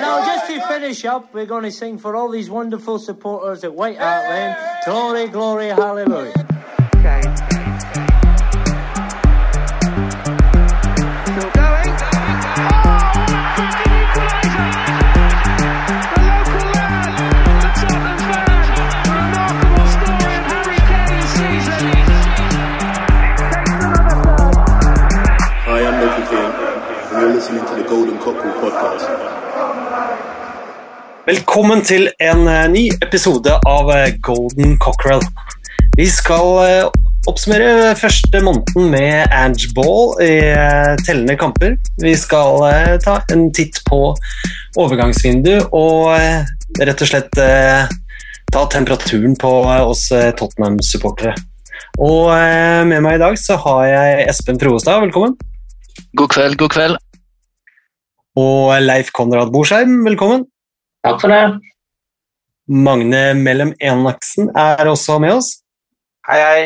now just to finish up, we're going to sing for all these wonderful supporters at White Hart Lane. Glory, glory, hallelujah. Okay. Still going. Hi, I'm Loki King, and you're listening to the Golden Cockerel podcast. Velkommen til en eh, ny episode av eh, Golden Cockerel. Vi skal eh, oppsummere første måneden med Ange Ball i tellende kamper. Vi skal ta en titt på overgangsvindu og rett og slett ta temperaturen på oss Tottenham-supportere. Og med meg i dag så har jeg Espen Froestad, velkommen. God kveld, god kveld. Og Leif Konrad Borsheim, velkommen. Takk for det. Magne Mellem Enaksen er også med oss. Hei, hei.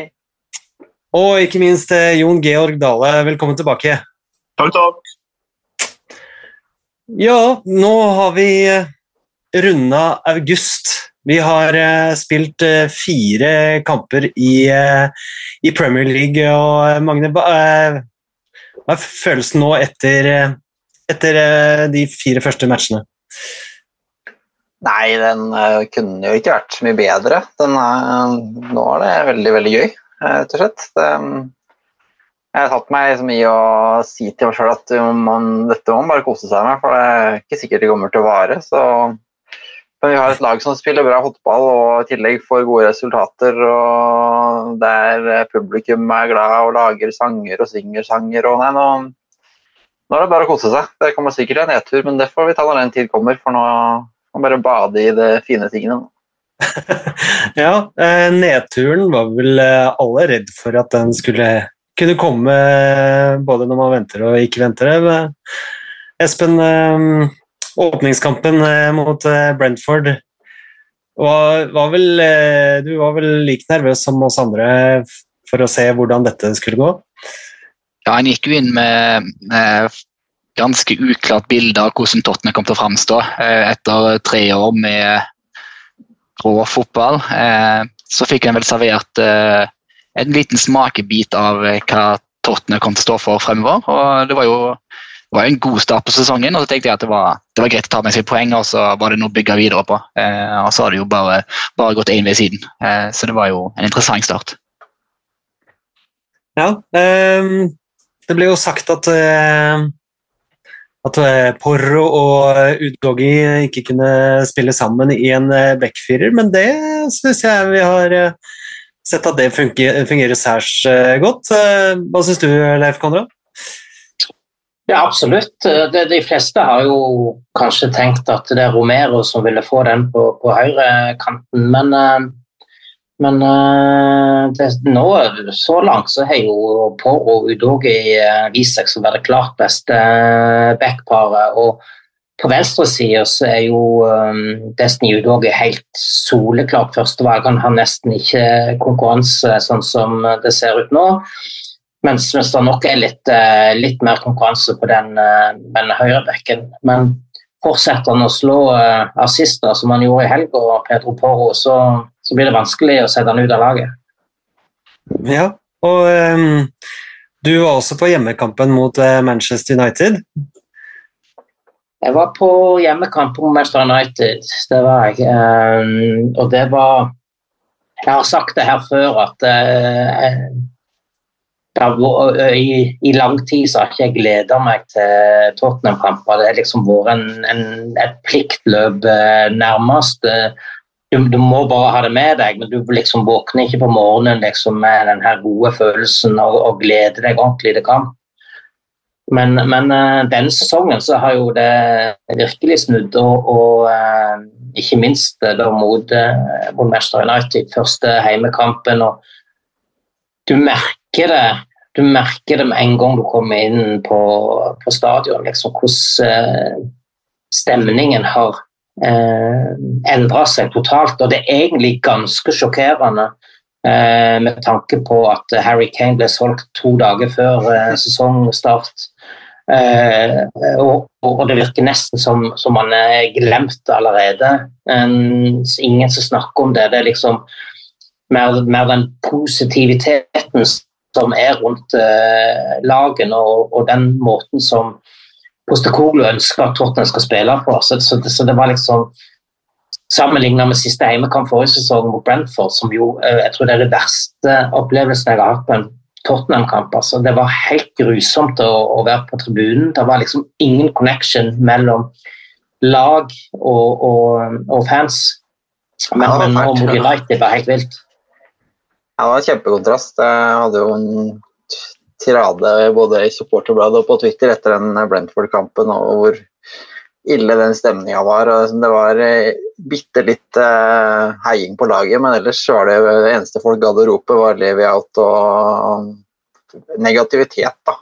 Og ikke minst eh, Jon Georg Dale, velkommen tilbake. Takk, takk. Ja, nå har vi eh, runda august. Vi har eh, spilt fire kamper i, i Premier League, og Magne, hva er følelsen nå etter, etter de fire første matchene? Nei, den uh, kunne jo ikke vært så mye bedre. Den er, nå er det veldig, veldig gøy, eh, rett og slett. Mm, jeg har tatt meg så mye å si til meg sjøl at man, dette må man bare kose seg med, for det er ikke sikkert det kommer til å vare. Så men vi har et lag som spiller bra fotball og i tillegg får gode resultater. og Der eh, publikum er glad og lager sanger og synger sanger. og nei, nå, nå er det bare å kose seg. Det kommer sikkert en nedtur, men det får vi ta når den tid kommer. For nå man bare bade i de fine tingene. Ja, eh, nedturen var vel eh, alle redd for at den skulle kunne komme eh, både når man venter og ikke venter. det. Espen, åpningskampen mot Brentford var, var vel, Du var vel like nervøs som oss andre for å se hvordan dette skulle gå? Ja, Han gikk jo inn med, med ganske uklart bilde av hvordan Tottenham kom til å framstå eh, etter tre år med rå fotball. Eh, Så fikk en vel servert eh, en liten smakebit av hva Tottenham kom til å stå for fremover. og Det var jo det var en god start på sesongen, og så tenkte jeg at det var, det var greit å ta med seg poeng, og så var det noe å bygge videre på. Og så har det jo bare, bare gått én vei siden, så det var jo en interessant start. Ja, ehm, det ble jo sagt at at eh, Porro og Udoggi ikke kunne spille sammen i en eh, backfirer, men det syns jeg vi har eh, sett at det fungerer, fungerer særs eh, godt. Eh, Hva syns du, Leif Konrad? Ja, absolutt. Det, de fleste har jo kanskje tenkt at det er Romero som ville få den på, på høyrekanten, men, eh, men eh, det, nå, så langt så har jo Poro og Udogi eh, vist seg som være det klart beste eh, backparet. og på venstre side så er jo um, Destiny Udogi helt soleklart førstevalg. Han har nesten ikke konkurranse sånn som det ser ut nå. Mens, mens det nok er litt, uh, litt mer konkurranse på den, uh, den høyrebekken. Men fortsetter han å slå uh, assister som han gjorde i helga, Pedro Porro, så, så blir det vanskelig å sette han ut av laget. Ja, og um, du var også på hjemmekampen mot eh, Manchester United. Jeg var på hjemmekamp mot Manchester United, det var jeg. Um, og det var Jeg har sagt det her før at uh, var, har i, I lang tid så har ikke jeg gleda meg til Tottenham-kamper. Det har liksom vært en, en, et pliktløp uh, nærmest. Eh, Du, du må bare ha det med deg, men du liksom våkner ikke på morgenen liksom, med den her gode følelsen og, og gleder deg ordentlig til kamp. Men, men uh, denne sesongen så har jo det virkelig snudd, og, og uh, ikke minst eh, da mot, eh, mot Manchester United, første heimekampen. og Du merker det du merker det med en gang du kommer inn på, på stadion, liksom, hvordan stemningen har eh, endra seg totalt. Og det er egentlig ganske sjokkerende eh, med tanke på at Harry Kane ble solgt to dager før eh, sesongstart. Eh, og, og det virker nesten som, som man er glemt allerede. En, ingen som snakker om det. Det er liksom mer, mer den positiviteten som er rundt eh, lagene, og, og, den måten som Postekoglu ønsker at Tottenham skal spille på. Så, så, så det var liksom Sammenlignet med siste heimekamp forrige sesong mot Brentford, som jo eh, jeg tror det er det verste opplevelsen jeg har hatt på en Tottenham-kamp. Altså, det var helt grusomt å, å, være på tribunen. Det var liksom ingen connection mellom lag og, og, og fans. Men, Ja, det var men og. United var helt vilt. Ja, det var en kjempekontrast. Jeg hadde jo en tirade både i supporterbladet og på Twitter etter den Brentford-kampen og hvor ille den stemninga var. Det var eh, bitte litt eh, heiing på laget, men ellers var det det eneste folk gadd å rope, var 'leave out' og negativitet. da.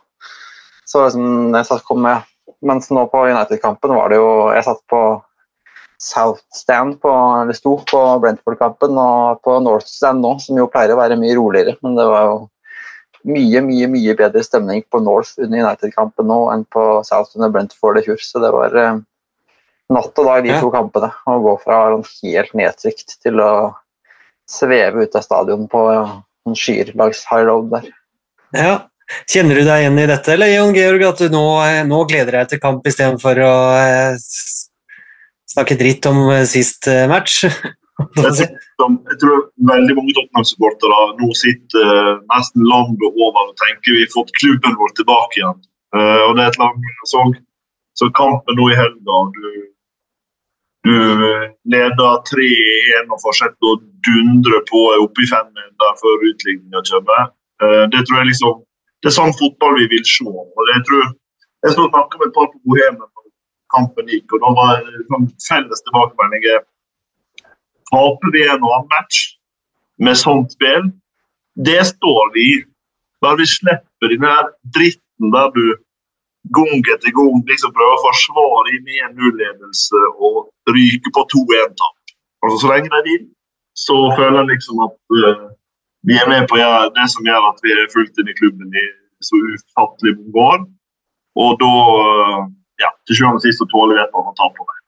Så liksom, jeg satt kom med, Mens nå på United-kampen var det jo Jeg satt på South Stand på, eller sto på Brentford-kampen og på North Stand nå, som jo pleier å være mye roligere. Men det var jo mye, mye mye bedre stemning på North under United-kampen nå enn på South under Brentford i fjor. Så det var eh, natt og dag, de to kampene. Å gå fra helt nedtrykt til å sveve ut av stadion på en skyer langs High Road der. Ja. Kjenner du deg igjen i dette, eller Jon Georg, at du nå, nå gleder deg til kamp istedenfor å eh, snakke dritt om eh, sist eh, match? Jeg jeg tror veldig mange Tottenham-supportere nå sitter eh, nesten landet over og tenker vi har fått klubben vår tilbake igjen. Eh, og det er et lag så, så kampen nå i helga du, du eh, leder 3-1 og fortsetter å dundre på oppe i femmen der før utligninga kommer. Det tror jeg liksom Det er sånn fotball vi vil se. og det, jeg tror jeg skal snakke med et par på Bohemen da kampen gikk, og da var det sånn felles tilbakemelding er Taper vi en og annen match med sånt spill, det står vi i. Bare vi slipper den her dritten der du gang etter gang liksom prøver å forsvare i en null-ledelse og ryke på 2-1-tap. Altså, så lenge de vil, så føler jeg liksom at uh, vi er med på det som gjør at vi er fulgt inn i klubben i så ufattelig mange år. Og da, uh, ja, til sjuende og sist så tåler vi et eller annet tap på det.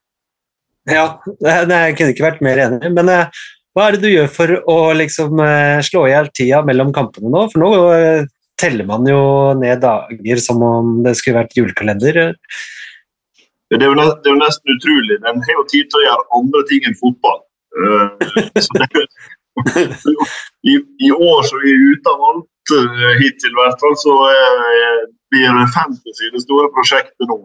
Ja, jeg kunne ikke vært mer enig. Men eh, hva er det du gjør for å liksom eh, slå i hjel tida mellom kampene nå? For nå eh, teller man jo ned dager som om det skulle vært julekalender. Det er, jo nesten, er utrolig. Den har jo tid til å gjøre andre ting enn fotball. Er i, år så er vi ute av alt hittil, i hvert fall, så eh, blir det fantasy det store prosjektet nå.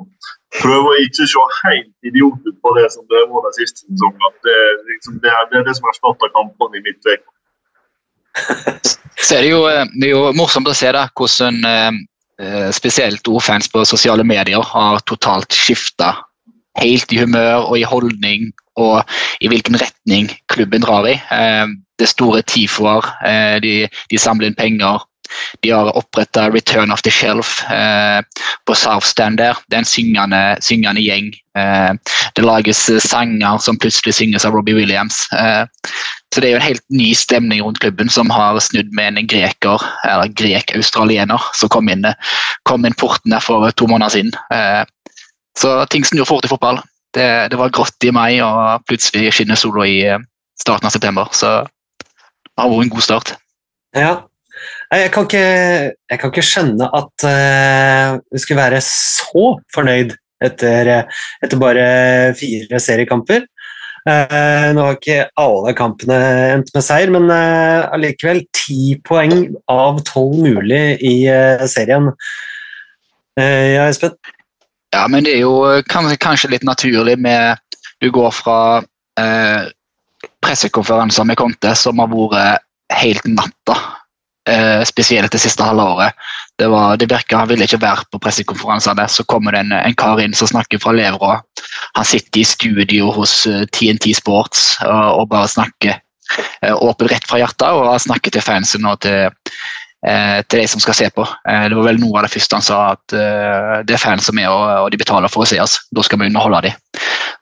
Prøver å ikke se helt idiot ut på det som det var de siste sesongene. Det, liksom, det, er, det er det som erstatter kampene i midtveka. Så er det, jo, eh, det er jo morsomt å se da, hvordan eh, eh, spesielt ordfans på sosiale medier har totalt skifta helt i humør og i holdning og i hvilken retning klubben drar i. Det store tifoer, eh, de, de samler inn penger. De har oppretta Return of the Shelf eh, på South Stand der. Det er en syngende, syngende gjeng. Eh, det lages eh, sanger som plutselig synges av Robbie Williams. Eh, så det er jo en helt ny stemning rundt klubben som har snudd med en greker, eller grek-australiener, som kom inn, kom inn porten der for to måneder siden. Eh, Så ting snur fort i fotball. Det, det var grått i mai, og plutselig skinner sola i eh, starten av september. Så det har vært en god start. Ja. Jeg kan ikke, jeg kan ikke skjønne at eh, du skulle være så fornøyd etter, etter bare fire seriekamper. Eh, nå har ikke alle kampene endt med seier, men eh, allikevel ti poeng av tolv mulig i serien. Ja, Espen? Ja, men det er jo kanskje litt naturlig med Du går fra eh, pressekonferanser med Conte som har vært helt natta. Eh, spesielt det siste halve året. Det, var, det virka han ville ikke være på pressekonferansene. Så kommer det en, en kar inn som snakker fra levra. Han sitter i studio hos eh, TNT Sports og, og bare snakker eh, åpent rett fra hjertet. Og har snakker til fansen og til, eh, til de som skal se på. Eh, det var vel noe av det første han sa, at eh, det er fans som er og, de betaler for å se oss. Da skal vi underholde dem.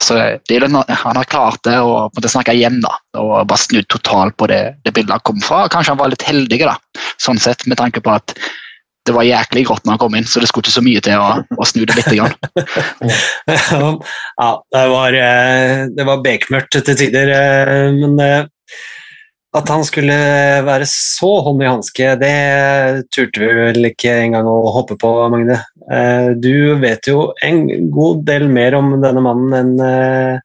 Så det Han har klart det og måtte snakke igjen da, og bare snudd totalt på det, det bildet han kom fra. Kanskje han var litt heldig, da, sånn sett, med tanke på at det var jæklig grått når han kom inn, så det skulle ikke så mye til å, å snu det litt. Grann. ja, det var, eh, det var bekmørkt til tider, eh, men eh, at han skulle være så hånd i hanske, det turte vi vel ikke engang å hoppe på, Magne. Du vet jo en god del mer om denne mannen enn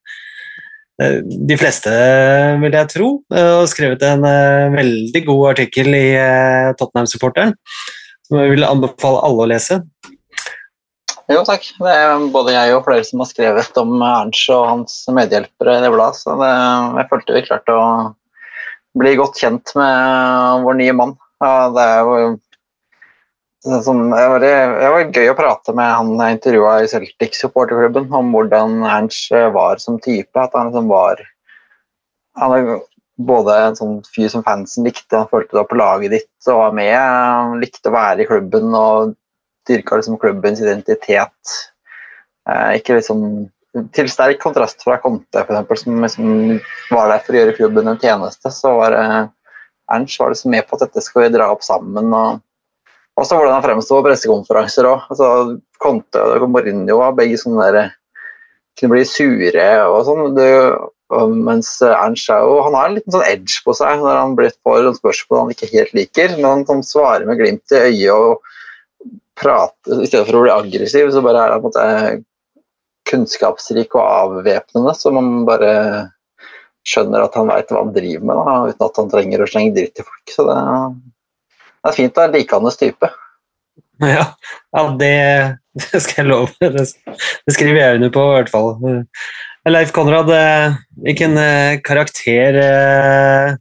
de fleste, vil jeg tro, og skrevet en veldig god artikkel i Tottenham-supporteren som jeg vil anbefale alle å lese. Jo, takk. Det er både jeg og flere som har skrevet om Ernst og hans medhjelpere i det bladet, så det, jeg følte vi klarte å bli godt kjent med vår nye mann. Det er jo det, var, det var gøy å prate med han jeg intervjua i Celtic supporterklubben om hvordan Ernst var som type. At han liksom var Han er både en sånn fyr som fansen likte, han følte det på laget ditt og var med. Han likte å være i klubben og dyrka liksom klubbens identitet. Eh, ikke liksom Til sterk kontrast fra Conte, for eksempel, som liksom var der for å gjøre klubben en tjeneste, så var eh, Ernst var liksom med på at dette skal vi dra opp sammen. og også hvordan han fremsto på pressekonferanser òg. Altså, Conte og Mourinho var begge sånne der, kunne bli sure og sånn. Mens Ernst jo, han har en liten sånn edge på seg når han blir får spørsmål han ikke helt liker. Men han, han svarer med glimt i øyet og prater i stedet for å bli aggressiv. Så bare er han på en måte kunnskapsrik og avvæpnende, så man bare skjønner at han veit hva han driver med, da, uten at han trenger å slenge dritt til folk. Så det, det er fint å være likandes type. Ja, ja det, det, skal jeg love. Det, det skriver jeg under på, i hvert fall. Leif Konrad, eh, hvilken eh, karakter eh,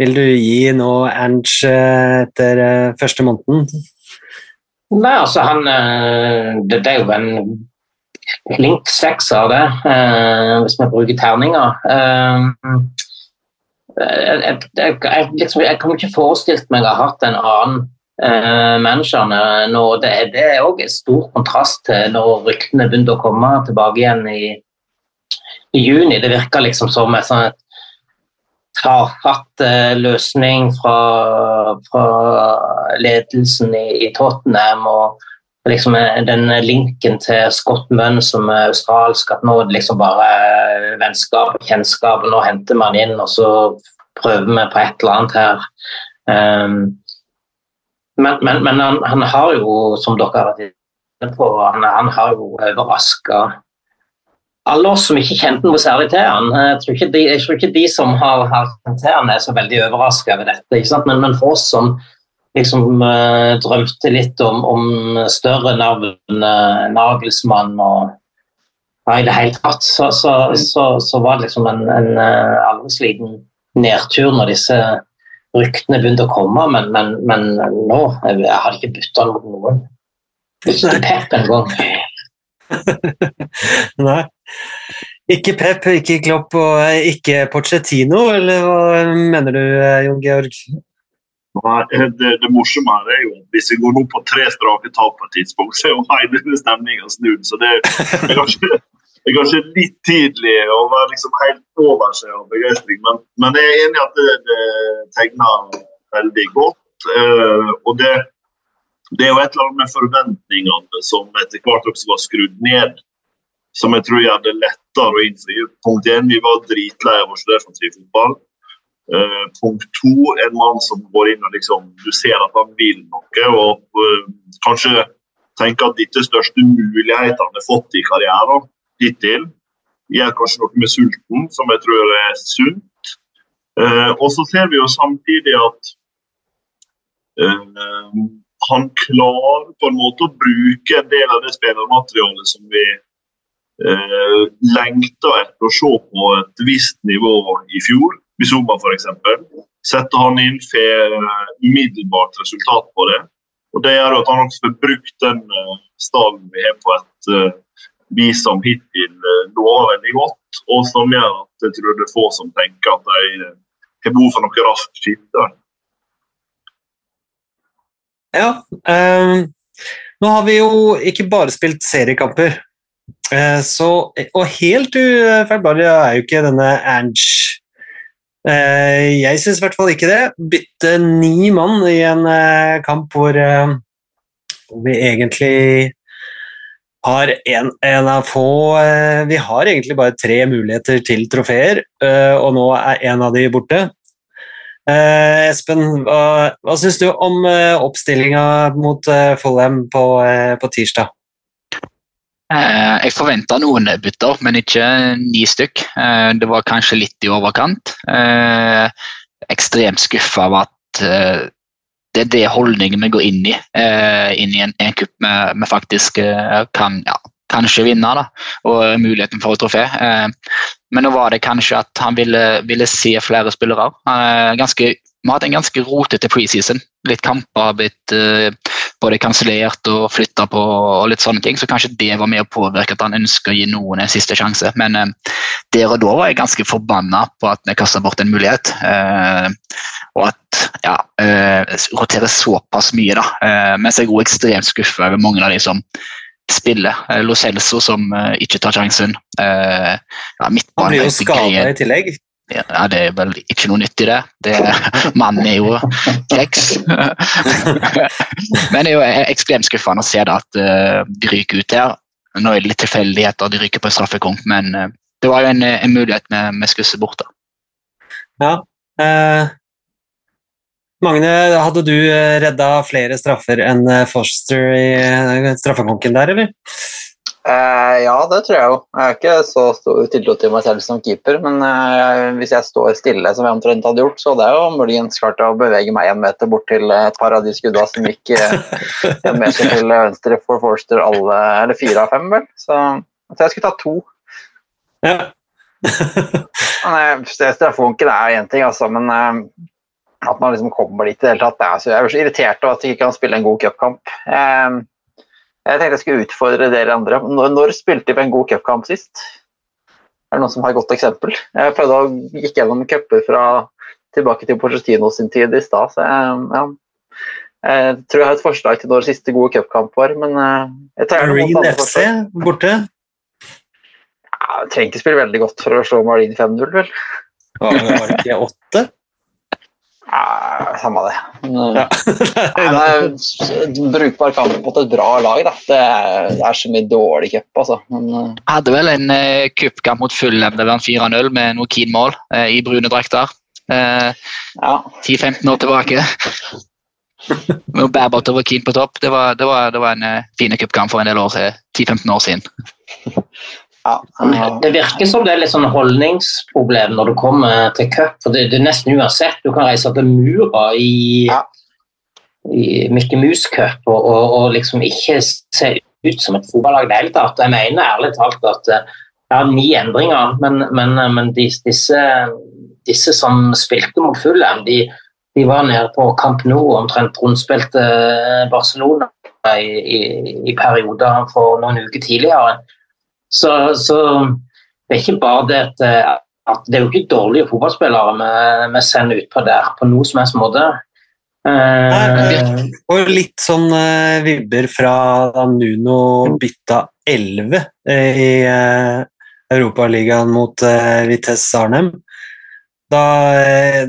vil du gi nå Ernst etter første måneden? Nei, altså han Det, det er jo en flink sekser, det, hvis vi bruker terninger. Jeg, jeg, jeg, liksom, jeg kan ikke forestilt meg å ha hatt en annen eh, manager nå. Det, det er òg stor kontrast til når ryktene begynte å komme tilbake igjen i i juni. Det virka liksom som en sånn tafatt uh, løsning fra, fra ledelsen i, i, Tottenham. og liksom eh, den linken til Scott Munn som er australsk, at nå er det liksom bare vennskap og kjennskap. og Nå henter man inn, og så prøver vi på et eller annet her. Um, men, men, men han, han, har jo, som dere har vært inne på, han, han har jo overraska alle oss som ikke kjente noe særlig til han, jeg tror ikke de, tror ikke de som har, har kjent til han er så veldig overraska over dette. Men, men, for oss som liksom uh, drømte litt om, om større navn, uh, Nagelsmann og ja, i det hele tatt, så, så, så, så var det liksom en, en uh, aldri sliten nedtur når disse ryktene begynte å komme, men, men, men nå jeg, jeg hadde ikke bytta mot noen. Ikke Pep engang. Nei. Ikke Pep, ikke Klopp og ikke Pochettino, eller hva mener du, Jon Georg? Det, det, morsomme her er jo hvis vi går nå på tre strake tap på et tidspunkt, så er jo hele stemninga snudd. Så det er kanskje, det er kanskje litt tidlig å være liksom helt over seg av begeistring. Men, men, jeg er enig i at det, det tegner veldig godt. Uh, og det, det er jo et eller annet med forventningene som etter hvert også var skrudd ned, som jeg tror gjør det lettere å innfri. Punkt én, vi var dritlei av å studere defensiv fotball. Uh, punkt to, en mann som går inn og liksom, du ser at han vil noe, og uh, kanskje tenker at dette største mulighet han har fått i karrieren hittil. Gjør kanskje noe med sulten, som jeg tror er sunt. Uh, og så ser vi jo samtidig at han klarer på en måte å bruke en del av det spillermaterialet som vi eh, lengta etter å se på et visst nivå i fjor. Bizuma f.eks. Setter han inn, får umiddelbart resultat på det. Og Det gjør at han også får brukt den uh, stallen vi har på et uh, vis som hittil lover veldig godt, og som gjør at jeg tror det er få som tenker at de har behov for noe raskt skifte. Ja. Um, nå har vi jo ikke bare spilt seriekamper. Uh, så, og helt ufeilbarlig er jo ikke denne Ange. Uh, jeg syns i hvert fall ikke det. Bytte ni mann i en uh, kamp hvor hvor vi egentlig har en, en av få eh, Vi har egentlig bare tre muligheter til trofeer, eh, og nå er en av de borte. Eh, Espen, hva, hva syns du om eh, oppstillinga mot eh, Fulham på, eh, på tirsdag? Eh, jeg forventa noen bytter, men ikke ni stykk. Eh, det var kanskje litt i overkant. Eh, ekstremt skuffa av at det er det holdningen vi går inn i. inn i en, cup vi, vi faktisk kan ja, kanskje vinne, da, og muligheten for et trofé. Men nå var det kanskje at han ville, ville se flere spillere. Ganske, vi har hatt en ganske rotete preseason. Litt kamper har blitt både kansellert og flytta på og litt sånne ting, så kanskje det var med å påvirke at han ønsker å gi noen en siste sjanse. Men eh, der og da var jeg ganske forbanna på at vi kasta bort en mulighet. Eh, og at ja, eh, roterer såpass mye, da. Eh, mens jeg er også ekstremt skuffa over mange av de som spiller. Eh, Lo Celso som eh, ikke tar sjansen. Eh, ja, Han blir jo skada i tillegg. Ja, det er vel ikke noe nytt i det. det mannen er jo kjeks. Men det er jo ekstremt skuffende å se da at eh, de ryker ut her. Nå er det litt tilfeldigheter, de ryker på en straffekonk, men eh, det var jo en, en mulighet vi, vi skusser bort. da. Ja. Eh, Magne, hadde du eh, redda flere straffer enn eh, Foster i eh, straffekonken der, eller? Eh, ja, det tror jeg jo. Jeg har ikke så stor tiltro til meg selv som keeper, men eh, hvis jeg står stille, som jeg omtrent hadde gjort, så hadde jeg jo muligens klart å bevege meg en meter bort til et par av de skudda som gikk eh, en meter til venstre for Forster, alle, eller fire av fem, vel. Så, så jeg skulle ta to. Ja. Eh, Straffekonken er én ting, altså, men eh, at man liksom kommer dit i det hele tatt det er, så Jeg er så irritert over at de ikke kan spille en god cupkamp. Eh, jeg tenkte jeg skulle utfordre dere andre. Når, når spilte på en god cupkamp sist? Er det noen som har et godt eksempel? Jeg prøvde å gikk gjennom cuper fra tilbake til Pochettino sin tid i stad, så jeg, ja. jeg tror jeg har et forslag til når siste gode cupkamp var, men eh, jeg tar Marine andre FC forslag. borte. Ja, jeg trenger ikke spille veldig godt for å slå Marine 5-0, vel? Var det var ikke åtte? Ja, samme det. Ja. Nei, det er en brukbar kamp mot et bra lag. Da. Det, er, det er så mye dårlig cup, altså. Men, eh, Hadde vel en uh, cupkamp mot Fulham var en 4-0 med noen Keen-mål uh, i brune drakter. Uh, ja. 10-15 år tilbake. Med Babot over Keen på topp. Det var, det var, det var en uh, fin cupkamp for en del år siden. 10-15 år siden. Ja. Det virker som det er litt sånn holdningsproblem når du kommer til cup. for det, det er nesten uansett. Du kan reise til Mura i, Ja. i Mickey Mouse Cup og, og, og liksom ikke se ut som et fotballag i det hele tatt. Jeg mener ærlig talt at eh, det er ni endringer, men, men, men de, disse, disse som spilte mot Fulham, de, de var nede på Camp Nou omtrent rundspilte Barcelona i, i, i perioder for noen uker tidligere. Så, så det er ikke bare det at, eh, at det er jo ikke dårlige fotballspillere vi, sender utpå der på noe som helst måte. Uh, Og litt sånn uh, vibber fra da Nuno bytta 11 uh, i uh, Europaligaen mot uh, Vitesse Arnhem. Da, eh,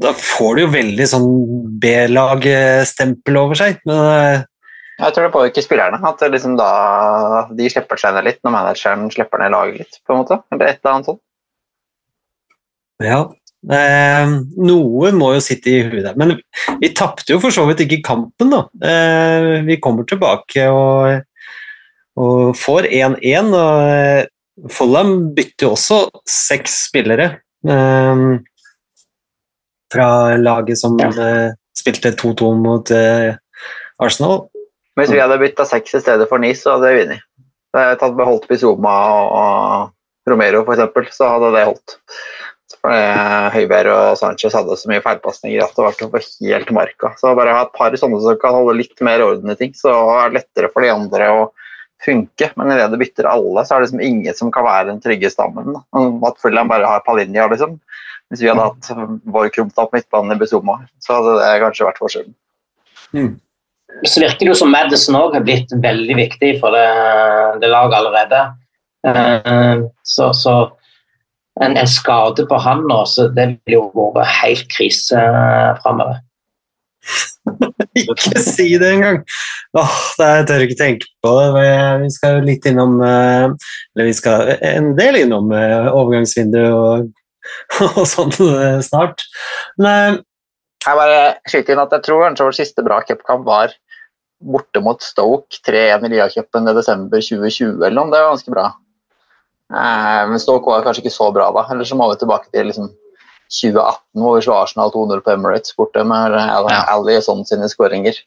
da får du jo veldig sånn B-lag-stempel over seg. Men eh, Jeg tror det påvirker spillerne. At liksom da, de slipper seg ned litt når manageren slipper ned laget litt. på en måte. Eller et eller annet sånt. ja eh, Noe må jo sitte i huet der. Men vi tapte jo for så vidt ikke kampen, da. Eh, vi kommer tilbake og, og får 1-1. og eh, bytter jo også seks spillere eh, fra laget som ja. spilte 2-2 mot eh, Arsenal. Hvis vi hadde bytta seks i stedet for ni, så hadde vi vunnet. Hadde jeg tatt beholdt Bizuma og Romero f.eks., så hadde det holdt. For Høibjerg og Sanchez hadde så mye feilpasninger at det var å få helt marka. Så bare ha et par sånne som kan holde litt mer orden i ting, så er det lettere for de andre å funke. Men idet du bytter alle, så er det liksom ingen som kan være den trygge stammen. At Fulham bare har Palinja, liksom. Hvis vi hadde hatt vår krumta på midtbanen i Bezuma, så hadde det kanskje vært forskjellen. Så virker det jo som Madison òg har blitt veldig viktig for det, det laget allerede. Eh, så, så en, en skade på han nå, så det vil jo være helt krise uh, framover. ikke si det engang! Åh, det jeg tør ikke tenke på det. Vi- skal jo litt innom eh, Eller vi skal en del innom overgangsvinduet og, og sånn eh, snart. Men Jeg bare skyter inn at jeg tror kanskje vår siste bra cupkamp var borte mot Stoke 3-1 i Liacupen i desember 2020 eller noe. Det var ganske bra. Eh, men Stoke var kanskje ikke så bra da. Eller så må vi tilbake til liksom 2018 hvor vi slo Arsenal 200 på Emirates borte med uh, Ja. Ali og sånn sine skåringer.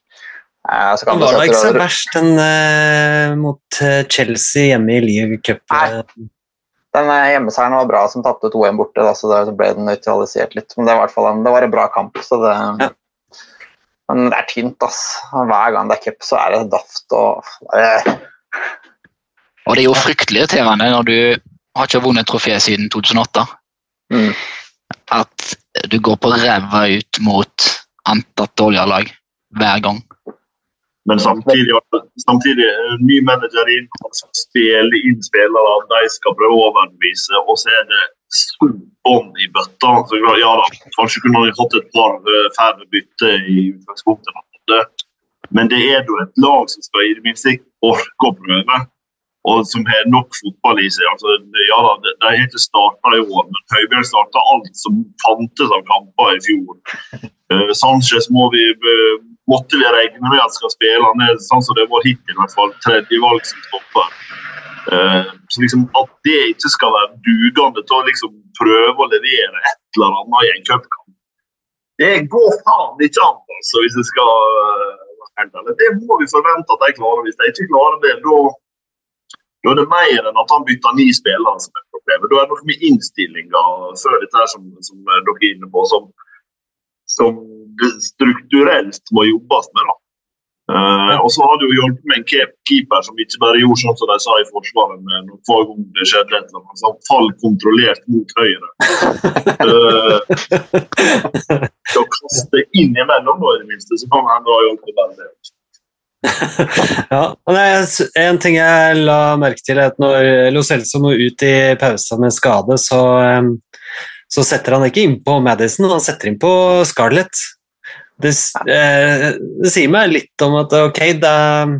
Eh, så kan det var da ikke så verst den uh, mot eh, Chelsea hjemme i League Cup. Nei. Den eh, hjemmeseieren var bra som tapte 2-1 borte, da, så da ble den nøytralisert litt. Men det var, i hvert fall en, det var en bra kamp. så det... Ja. Men det er tynt, ass. Hver gang det er cup, så er det daft og eh, Og det er jo fryktelig irriterende når du har ikke vunnet trofé siden 2008. mm. At du går på ræva ut mot antatt dårligere lag hver gang. Men samtidig, samtidig eh, ny manager inn, han skal spille inn spillere, de skal prøve å overbevise, og så er det så i bøtta. Så, ja da, kanskje kunne han hatt et par eh, færre bytte i utgangspunktet, men det er jo et lag som skal i det minste orke å prøve, og som har nok fotball i seg. Altså, ja da, de har ikke starta i år, men Høibjørn starta alt som fantes av kamper i fjor. Uh, Sanchez må vi, uh, måtte vi regne med at skal spille. Han er sånn som det var hittil, i hvert fall tredjevalg som stopper. Eh, så liksom At det ikke skal være dugende til å liksom prøve å levere et eller annet i en cupkamp, det går faen ikke an, altså, hvis det skal eh. Det må vi forvente at de klarer. Hvis de ikke klarer det, da da er det mer enn at han bytter ni spillere som er problemet. Da er det noe med innstillinga før dette her som, som dere er inne på, som, som strukturelt må jobbes med. da. Eh, og så har det jo hjulpet med en keeper som ikke bare gjorde sånn som de sa i Forsvaret med hver gang det skjedde et eller annet, han fall kontrollert mot høyre. Uh, å kaste innimellom, da, i det minste, så kan han ha hjulpet. Ja, og det er en ting jeg la merke til, er at når Lo Celso må ut i pausa med skade, så, så setter han ikke innpå Madison, han setter inn på Scarlett. Det, eh, det sier meg litt om at ok, det er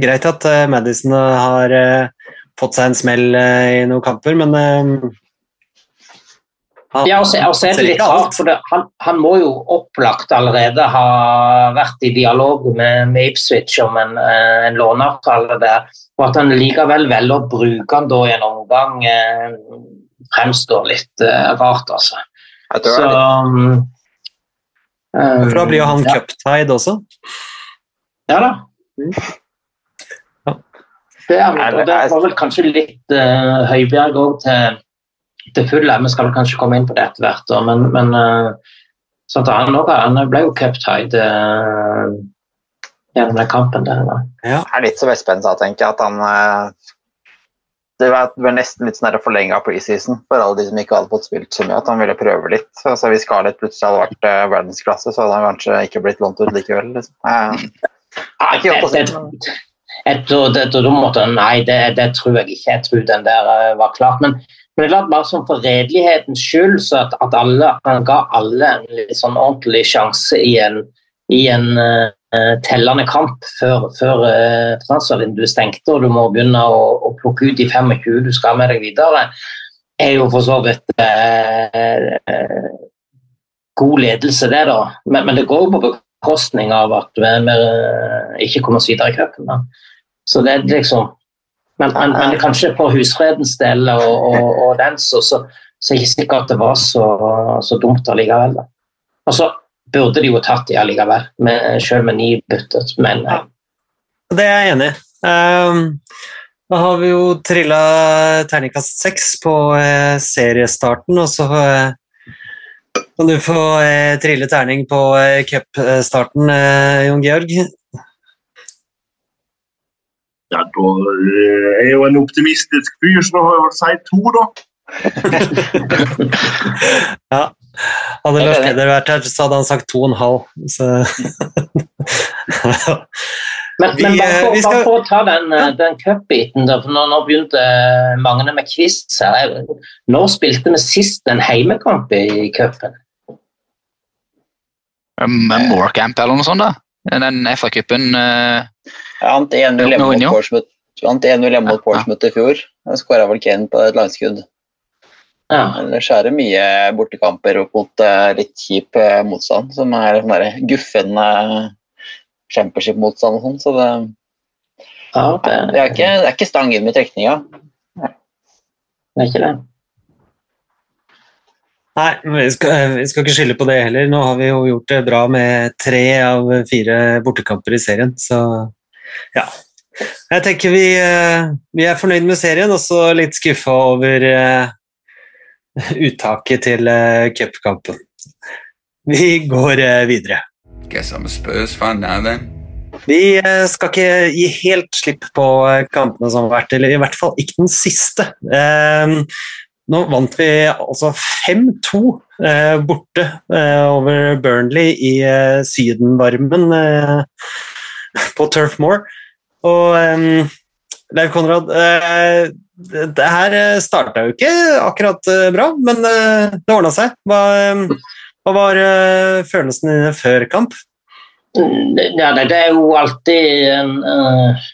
greit at eh, Madison har eh, fått seg en smell eh, i noen kamper, men em, han, Ja, og så er det litt rart, for det, han, han må jo opplagt allerede ha vært i dialog med, med Ipswich om en, eh, en låneavtale der, og at han likevel velger å bruke han da i en omgang, eh, fremstår litt eh, rart, altså. Jeg tror Så det er litt um, For da blir jo han ja. cuptied også. Ja da. Ja. Det, er, og det det var vel kanskje litt uh, Høibjerg òg til, til fulle. Vi skal vel kanskje komme inn på det etter hvert, da, men, men uh, sånn han, også, han ble jo cuptied uh, gjennom den kampen der. Da. Det er litt som Espen sa, tenker jeg, at han eh, Det var, nesten litt sånn forlenga preseason for alle de som ikke hadde fått spilt så mye, at han ville prøve litt. Altså, hvis Scarlett plutselig hadde vært uh, verdensklasse, så hadde han kanskje ikke blitt lånt ut likevel. Liksom. Jeg det, da måtte, nei det, det tror jeg ikke. Jeg tror den der uh, var klart. Men, men det er klart bare sånn for redelighetens skyld, så at, at alle, han ga alle en litt sånn ordentlig sjanse i en, i en eh, tellende kamp før, før uh, transfervinduet stengte, og du må begynne å, å plukke ut de 25 du skal med deg videre, er jo for så vidt eh, eh, god ledelse, det, da. Men, men det går jo på bekostning av at vi, vi eh, ikke kommer oss videre i cupen. Så det er liksom Men, men, men kanskje for husfredens del og, og, og den, så, så, så er det ikke sikkert at det var så, så dumt allikevel. da. Burde de jo tatt de allikevel, med, selv med ni byttet. Men ja. Det er jeg enig i. Um, da har vi jo trilla terningkast seks på eh, seriestarten, og så eh, kan du få eh, trille terning på eh, cupstarten, eh, Jon Georg. Ja, da eh, er jo en optimistisk fyr, så da har jeg vel si to, da. ja. Hadde Lars Peder vært her, så hadde han sagt to og en halv. Men, Vi, men bare, eh, for, vi skal- bare for å ta den, ja. den cupbiten, da, for nå, nå begynte eh, Magne med quiz her. Når spilte vi sist en heimekamp i cupen? Um, Morecamp eller noe sånt, da. Den FA-cupen uh, Jeg vant 1-0 hjemme mot. Portsmouth vant 1-0 hjemme mot Portsmouth i fjor. Skåra vel Kane på et langskudd. Ja. Ellers er det mye bortekamper opp mot eh, litt kjip eh, motstand, som er sånn der guffen uh, championship-motstand og sånn. Så det, ja, det, det, er ikke, det er ikke stang inn med trekninga. det er ikke det. Nei, men vi skal, vi skal ikke skylde på det heller. Nå har vi jo gjort det bra med tre av fire bortekamper i serien, så ja. Jeg tenker vi, eh, vi er fornøyd med serien, og så litt skuffa over eh, uttaket til uh, cupkampen. Vi går uh, videre. Guess I'm a Spurs fan now then. Vi eh, skal ikke gi helt slipp på kampene som har vært, eller i hvert fall ikke den siste. Nå vant vi altså 5-2 eh, borte over Burnley i sydenvarmen på Turf Moor. Og eh, Leif Konrad, det, her starta jo ikke akkurat eh, bra, men eh, det ordna seg. Hva, eh, hva var følelsen dine før kamp? Ja, det, det er jo alltid en uh,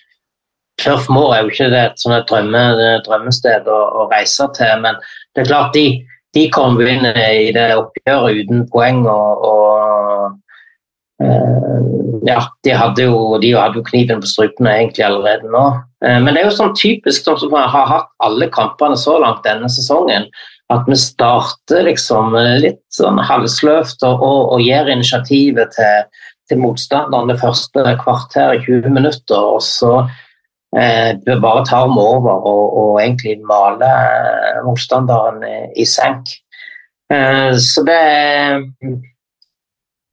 Turf Moor er jo ikke det et sånn drømme, drømmested å, å reise til, men det er klart de, de kom inn i det oppgjøret uten poeng og, og eh, ja, de hadde, jo, de hadde jo kniven på strupen egentlig allerede nå. Eh, men det er jo sånn typisk sånn som vi har hatt alle kampene så langt denne sesongen, at vi starter liksom litt sånn halvsløvt og, og, og gir initiativet til til motstanderen det første kvarteret, 20 minutter, og så eh, bare tar vi over og, og egentlig maler motstanderen i, i senk. Eh, så det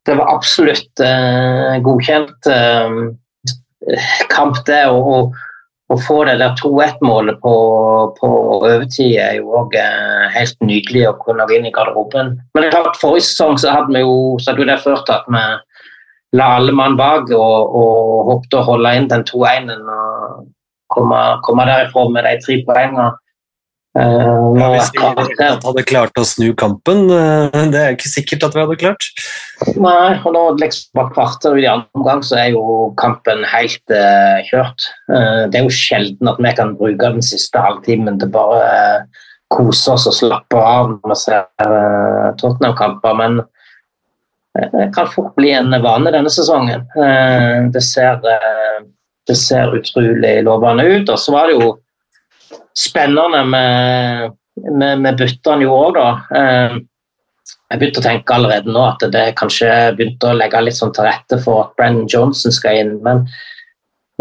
Det var absolutt eh, godkjent eh, kamp, det. Og, å få det der 2-1-målet på, på overtid er jo òg eh, helt nydelig å kunne vinne i garderoben. Men det er klart, forrige sesong så hadde vi jo så hadde det ført at vi la alle mann bak og, og håpte å holde inn den 2-1-en og komme, komme derifra med de tre poengene. Uh, Ja, hvis vi hadde klart å snu kampen, eh, det er ikke sikkert at vi hadde klart. Nei, og nå liksom bare kvarter i andre omgang så er jo kampen helt eh, kjørt. Eh, det er jo sjelden at vi kan bruke den siste halvtimen til bare uh, kose oss og slappe av når vi ser uh, Tottenham-kamper, men eh, det kan fort bli en vane denne sesongen. Eh, det, ser, eh, det ser utrolig lovende ut. Og så var det jo spennende med, med, med byttene jo òg, da. Eh, jeg begynte å tenke allerede nå at det kanskje begynte å legge litt sånn til rette for at Brennan Johnson skal inn. Men,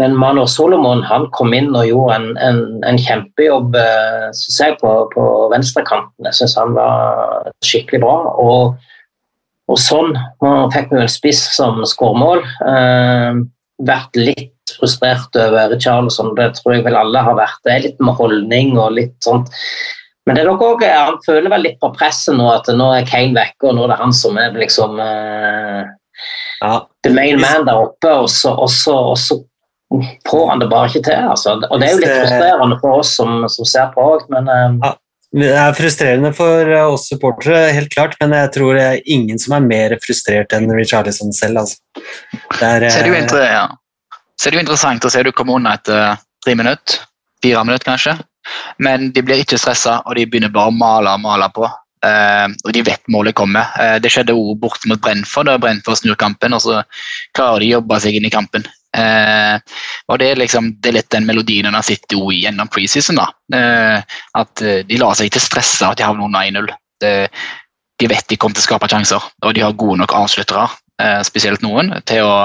men Manor Solomon han kom inn og gjorde en, en, en kjempejobb eh, synes jeg, på, på venstrekanten. Jeg syns han var skikkelig bra. Og, og sånn nå fikk vi en spiss som skårmål. Eh, vært litt frustrert over Richarlison, det tror jeg vel alle har vært. Det er litt med holdning og litt sånt. Men det er nok også, han føler vel litt på presset nå, at nå er Kane vekke, og nå er det han som er liksom uh, Ja. the main man der oppe, og så, og så, og så får han det bare ikke til. Altså. Og det er jo litt frustrerende for oss som, som ser på òg, men eh, Det er frustrerende for eh, oss supportere, helt klart, men jeg tror det er ingen som er mer frustrert enn Richarlison selv. Altså. Det er, Så er det jo eh, inter ja. Så er det jo interessant å se du kommer unna etter tre minutter, fire minutter kanskje. Men de blir ikke stressa, og de begynner bare å male og male på. Uh, og de vet målet kommer. Uh, det skjedde også borte mot Brennford, da Brennford snur kampen, og så klarer de å jobbe seg inn i kampen. Eh, og det er liksom det er litt den melodien han sitter jo gjennom preseason. da. Eh, at eh, de lar seg ikke stresse at de havner under 1-0. De vet de kommer til å skape sjanser, og de har gode nok avsluttere, eh, spesielt noen, til å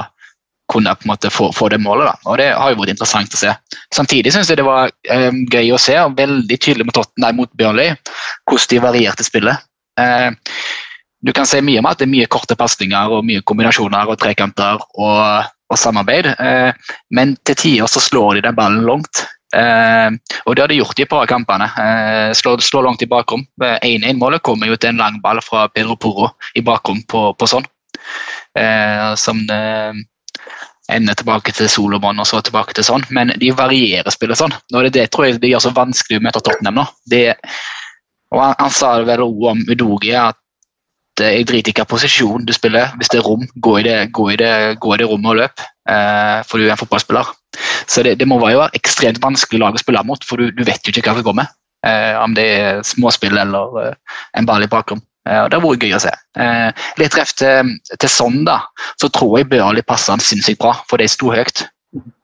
kunne på en måte få, få det målet. da. Og Det har jo vært interessant å se. Samtidig syns jeg det var eh, gøy å se, og veldig tydelig mot nei, mot Bjørnli, hvordan de varierte spillet. Eh, du kan si mye om at det er mye korte pasninger og mye kombinasjoner og trekanter og, og samarbeid, eh, men til tider så slår de den ballen langt. Eh, og det har de gjort i et par av kampene. Eh, slår, slår langt i bakrom. 1-1-målet kommer jo til en lang ball fra Pedro Porro i bakrom på, på sånn. Som ender tilbake til Solomon og så tilbake til sånn. Men de varierer spillet sånn. Og det, det tror jeg det gjør så vanskelig å møte Tottenham nå. Det, og han, han sa det vel òg om Udogi at jeg driter i hvilken posisjon du spiller. Hvis det er rom, gå i det, gå i det, gå i det rommet og løp. Eh, for du er en fotballspiller. Så det, det må være jo ekstremt vanskelig lag å spille mot, for du, du vet jo ikke hva som kommer. Eh, om det er småspill eller eh, en ball i bakrom. Eh, og Det har vært gøy å se. Eh, litt treff til, til sånn, da, så tror jeg Børli passer han sinnssykt bra, for de sto høyt.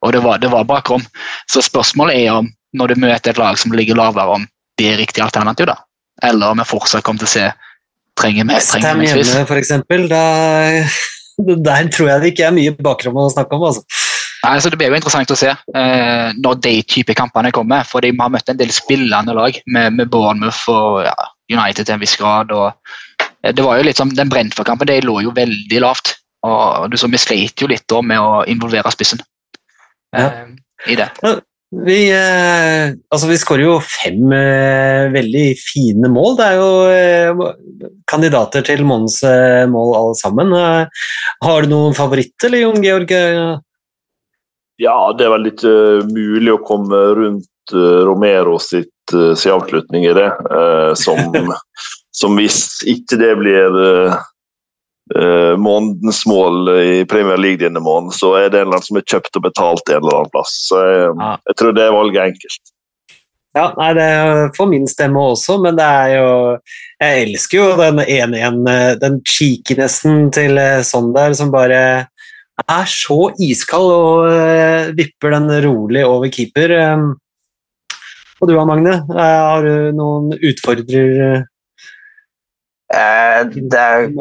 Og det var, det var bakrom. Så spørsmålet er om, når du møter et lag som ligger lavere, om det er riktig alternativ, da. Eller om jeg fortsatt kommer til å se trenger vi vi en hjemme, for eksempel. Da, der tror jeg det ikke er mye bakrom å snakke om. Altså. Nei, så Det blir jo interessant å se eh, når de type kampene kommer. For de har møtt en del spillende lag med, med Bournemouth og ja, United til en viss grad. og eh, det var jo litt som Den Brentford-kampen de lå jo veldig lavt. og du så Vi sleit jo litt da med å involvere spissen eh, i det. Vi, eh, altså vi skårer jo fem eh, veldig fine mål. Det er jo eh, kandidater til månedens eh, mål alle sammen. Eh, har du noen favoritter, eller, Jon Georg? Ja, det er vel ikke mulig å komme rundt eh, Romero sitt, eh, sin avslutning i det. eh, som, som hvis ikke det blir uh, månedens mål i Premier League denne måneden, så er det en eller annen som er kjøpt og betalt en eller annen plass. Så jeg, Ja. jeg tror det er valget enkelt. Ja, nei, det får min stemme også, men det er jo Jeg elsker jo den 1-1, eh, den cheekinessen til eh, sånn som bare er så iskald og vipper den rolig over keeper. Og du, Magne, eh, har du noen utfordrer? Eh, det jeg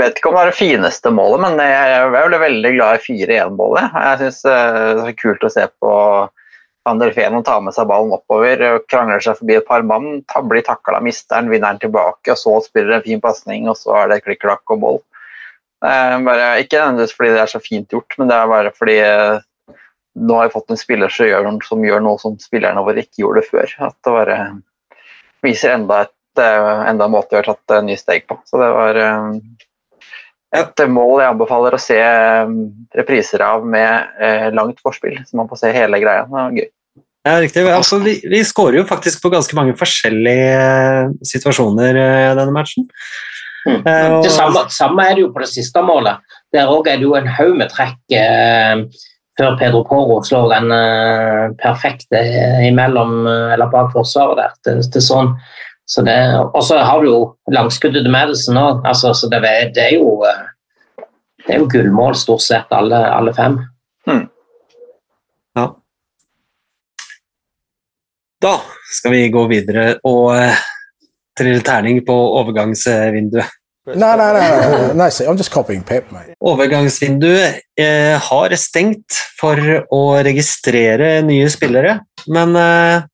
vet ikke om det er det fineste målet, men jeg er veldig glad i 4-1-målet. Jeg syns det er kult å se på Van der Feen ta med seg ballen oppover, krangler seg forbi et par mann, blir takla, mister den, vinner den tilbake, og så spiller en fin pasning, og så er det klikk-klakk og mål. Eh, bare, ikke nødvendigvis fordi det er så fint gjort, men det er bare fordi eh, nå har vi fått en spiller som gjør, som gjør noe som spillerne våre ikke gjorde før. At det bare viser enda, et, eh, enda en måte vi har tatt eh, nye steg på. Så det var eh, et mål jeg anbefaler å se repriser av med langt forspill, så man får se hele greia. Det var gøy. Ja, riktig. Altså, vi, vi skårer jo faktisk på ganske mange forskjellige situasjoner i denne matchen. Mm. og- Det samme, samme er det jo på det siste målet. Der òg er det jo en haug med trekk eh, før Pedro Poro slår den eh, perfekte imellom eller bak forsvaret der Det, til sånn. Så det, og så har du jo langskuddet til Madison òg. Altså, så det, er- det er jo eh, det er jo gullmål stort sett, alle, alle fem. Ja. Da skal vi gå videre og uh, trille terning på overgangsvinduet. Nei, nei, nei. nei. I'm just copying Pep, mate. Overgangsvinduet eh, har stengt for å registrere nye spillere, men eh,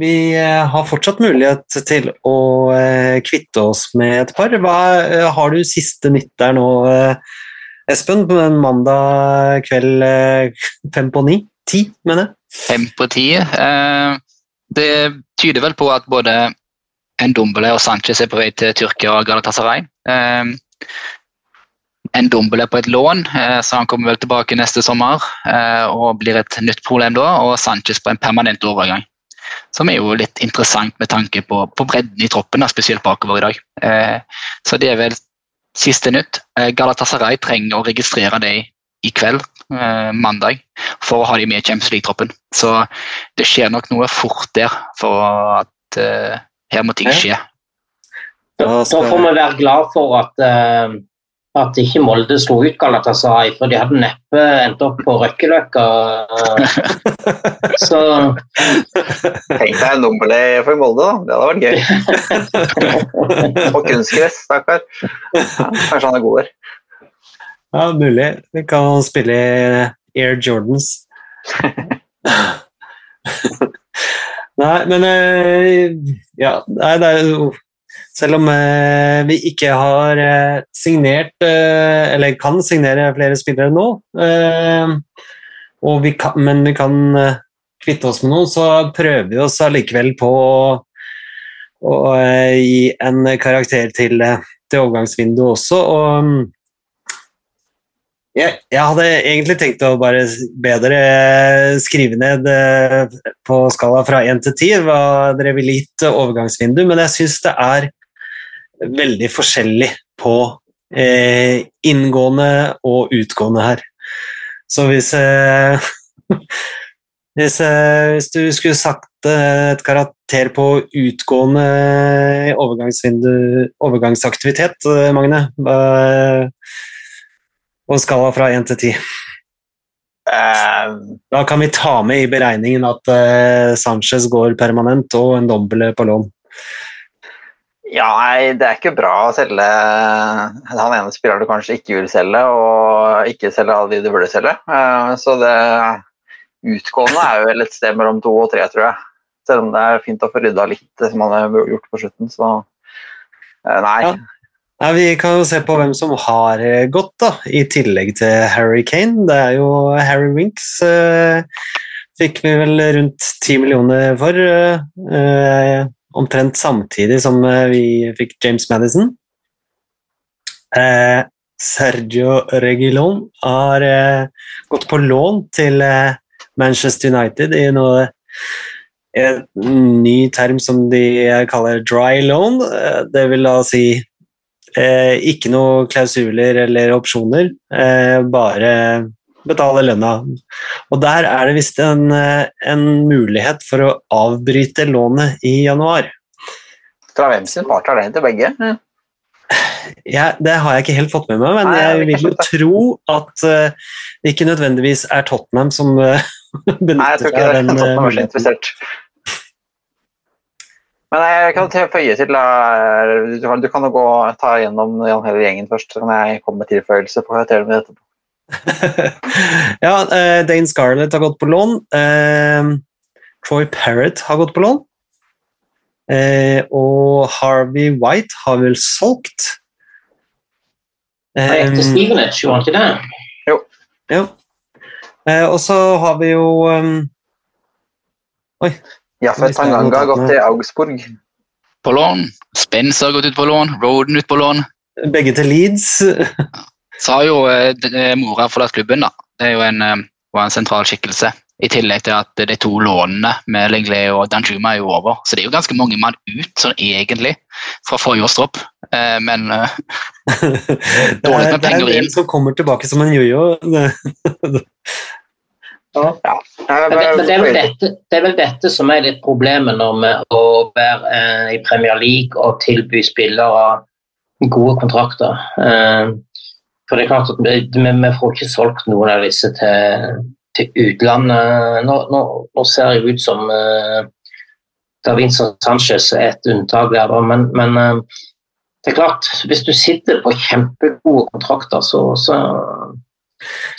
vi eh, har fortsatt mulighet til å eh, kvitte oss med et par. Hva, eh, har du siste nytt der nå, Espen, på en mandag kveld fem på ni? Ti, mener jeg. Fem på ti. Det tyder vel på at både Ndombele og Sanchez er på vei til Tyrkia og Galatasaray. Ndombele på et lån, så han kommer vel tilbake neste sommer og blir et nytt problem da. Og Sanchez på en permanent overgang. Som er jo litt interessant med tanke på, på bredden i troppen, da, spesielt bakover i dag. Eh, så det er vel siste nytt. Eh, Galatasaray trenger å registrere det i kveld, eh, mandag, for å ha de med i Champions League-troppen. Så det skjer nok noe fort der for at eh, her må ting skje. Da, da får vi være glad for at, eh, at ikke Molde slo ut Galatasaray, for de hadde neppe endt opp på Røkkeløkka. Så Tenk deg en Dombele for Molde, da. Det hadde vært gøy. På kunstgress, stakkar. Kanskje han er god der. Ja, mulig. Vi kan spille Air Jordans. Nei, men eh, Ja, nei, det er jo Selv om eh, vi ikke har eh, signert, eh, eller kan signere flere spillere nå, vi kan, men vi kan kvitte oss med noen, så prøver vi oss allikevel på å, å gi en karakter til, til overgangsvinduet også. og mm, jeg, jeg hadde egentlig tenkt å bare be dere skrive ned på skala fra 1 til 10 hva dere ville gitt overgangsvindu, men jeg syns det er veldig forskjellig på eh, inngående og utgående her. Så hvis eh, hvis, eh, hvis du skulle sagt eh, et karakter på utgående overgangsaktivitet, eh, Magne, på en skala fra 1 til 10 Eh, Da kan vi ta med i beregningen at Sanchez går permanent og en dobbel på lån. Ja, nei, det er ikke bra å selge han ene spilleren du kanskje ikke vil selge, og ikke selge alle de du burde selge. Eh, Så det utgående er jo vel et sted mellom to og tre, tror jeg. Selv om det er fint å få rydda litt, det som han har gjort på slutten, så eh, nei. Ja. Ja, vi kan jo se på hvem som har eh, gått, da, i tillegg til Harry Kane. Det er jo Harry Winks. Eh, fikk vi vel rundt 10 millioner for. Omtrent samtidig som eh, vi fikk James Madison. Eh, Sergio Regilon har eh, gått på lån til Manchester United i noe en ny term som de kaller dry loan. Det vil da si ikke noe klausuler eller opsjoner, bare betale lønna. Og der er det visst en, eh, en mulighet for å avbryte lånet i januar. Fra hvem sin part er det til begge? Eh, Ja, det har jeg ikke helt fått med meg, men Nei, jeg vil jo tro at eh, det ikke nødvendigvis er Tottenham som eh, benytter seg av den eh, muligheten. Men jeg kan føye til eh, Du kan, du kan jo gå ta gjennom Jan hele gjengen først, så kan jeg komme med tilføyelse på karakteren min etterpå. ja, uh, Dane Scarlett har gått på lån. Uh, Troy Parrott har gått på lån. Uh, og Harvey White har vel solgt. Han gikk til Stevenage, gjorde han ikke det? ja. Eh, og så har vi jo um, Oi. Ja, for det Tanganga har gått til Augsburg. På lån. Spencer har gått ut på lån. Roden ut på lån. Begge til Leeds. Så har jo eh, eh, mora forlatt klubben, da. Det er jo en, eh, var en sentral skikkelse. I tillegg til at de to lånene med Lenglet og Danjuma er jo over. Så det er jo ganske mange mann ut, sånn egentlig, fra forrige års tropp. Eh, men eh, dårlig med penger inn. det er en som kommer tilbake som en jojo. Ja, Men det, men det, er vel dette, det er vel dette som er litt problemet når med å være eh, i Premier League og tilby spillere gode kontrakter. Eh, for det er klart at vi, vi får ikke solgt noen av disse til, til utlandet. Nå, nå, nå ser det ut som uh, Davinson Sanchez er et unntak der, men, men uh, det er klart, hvis du sitter på kjempegode kontrakter, så, så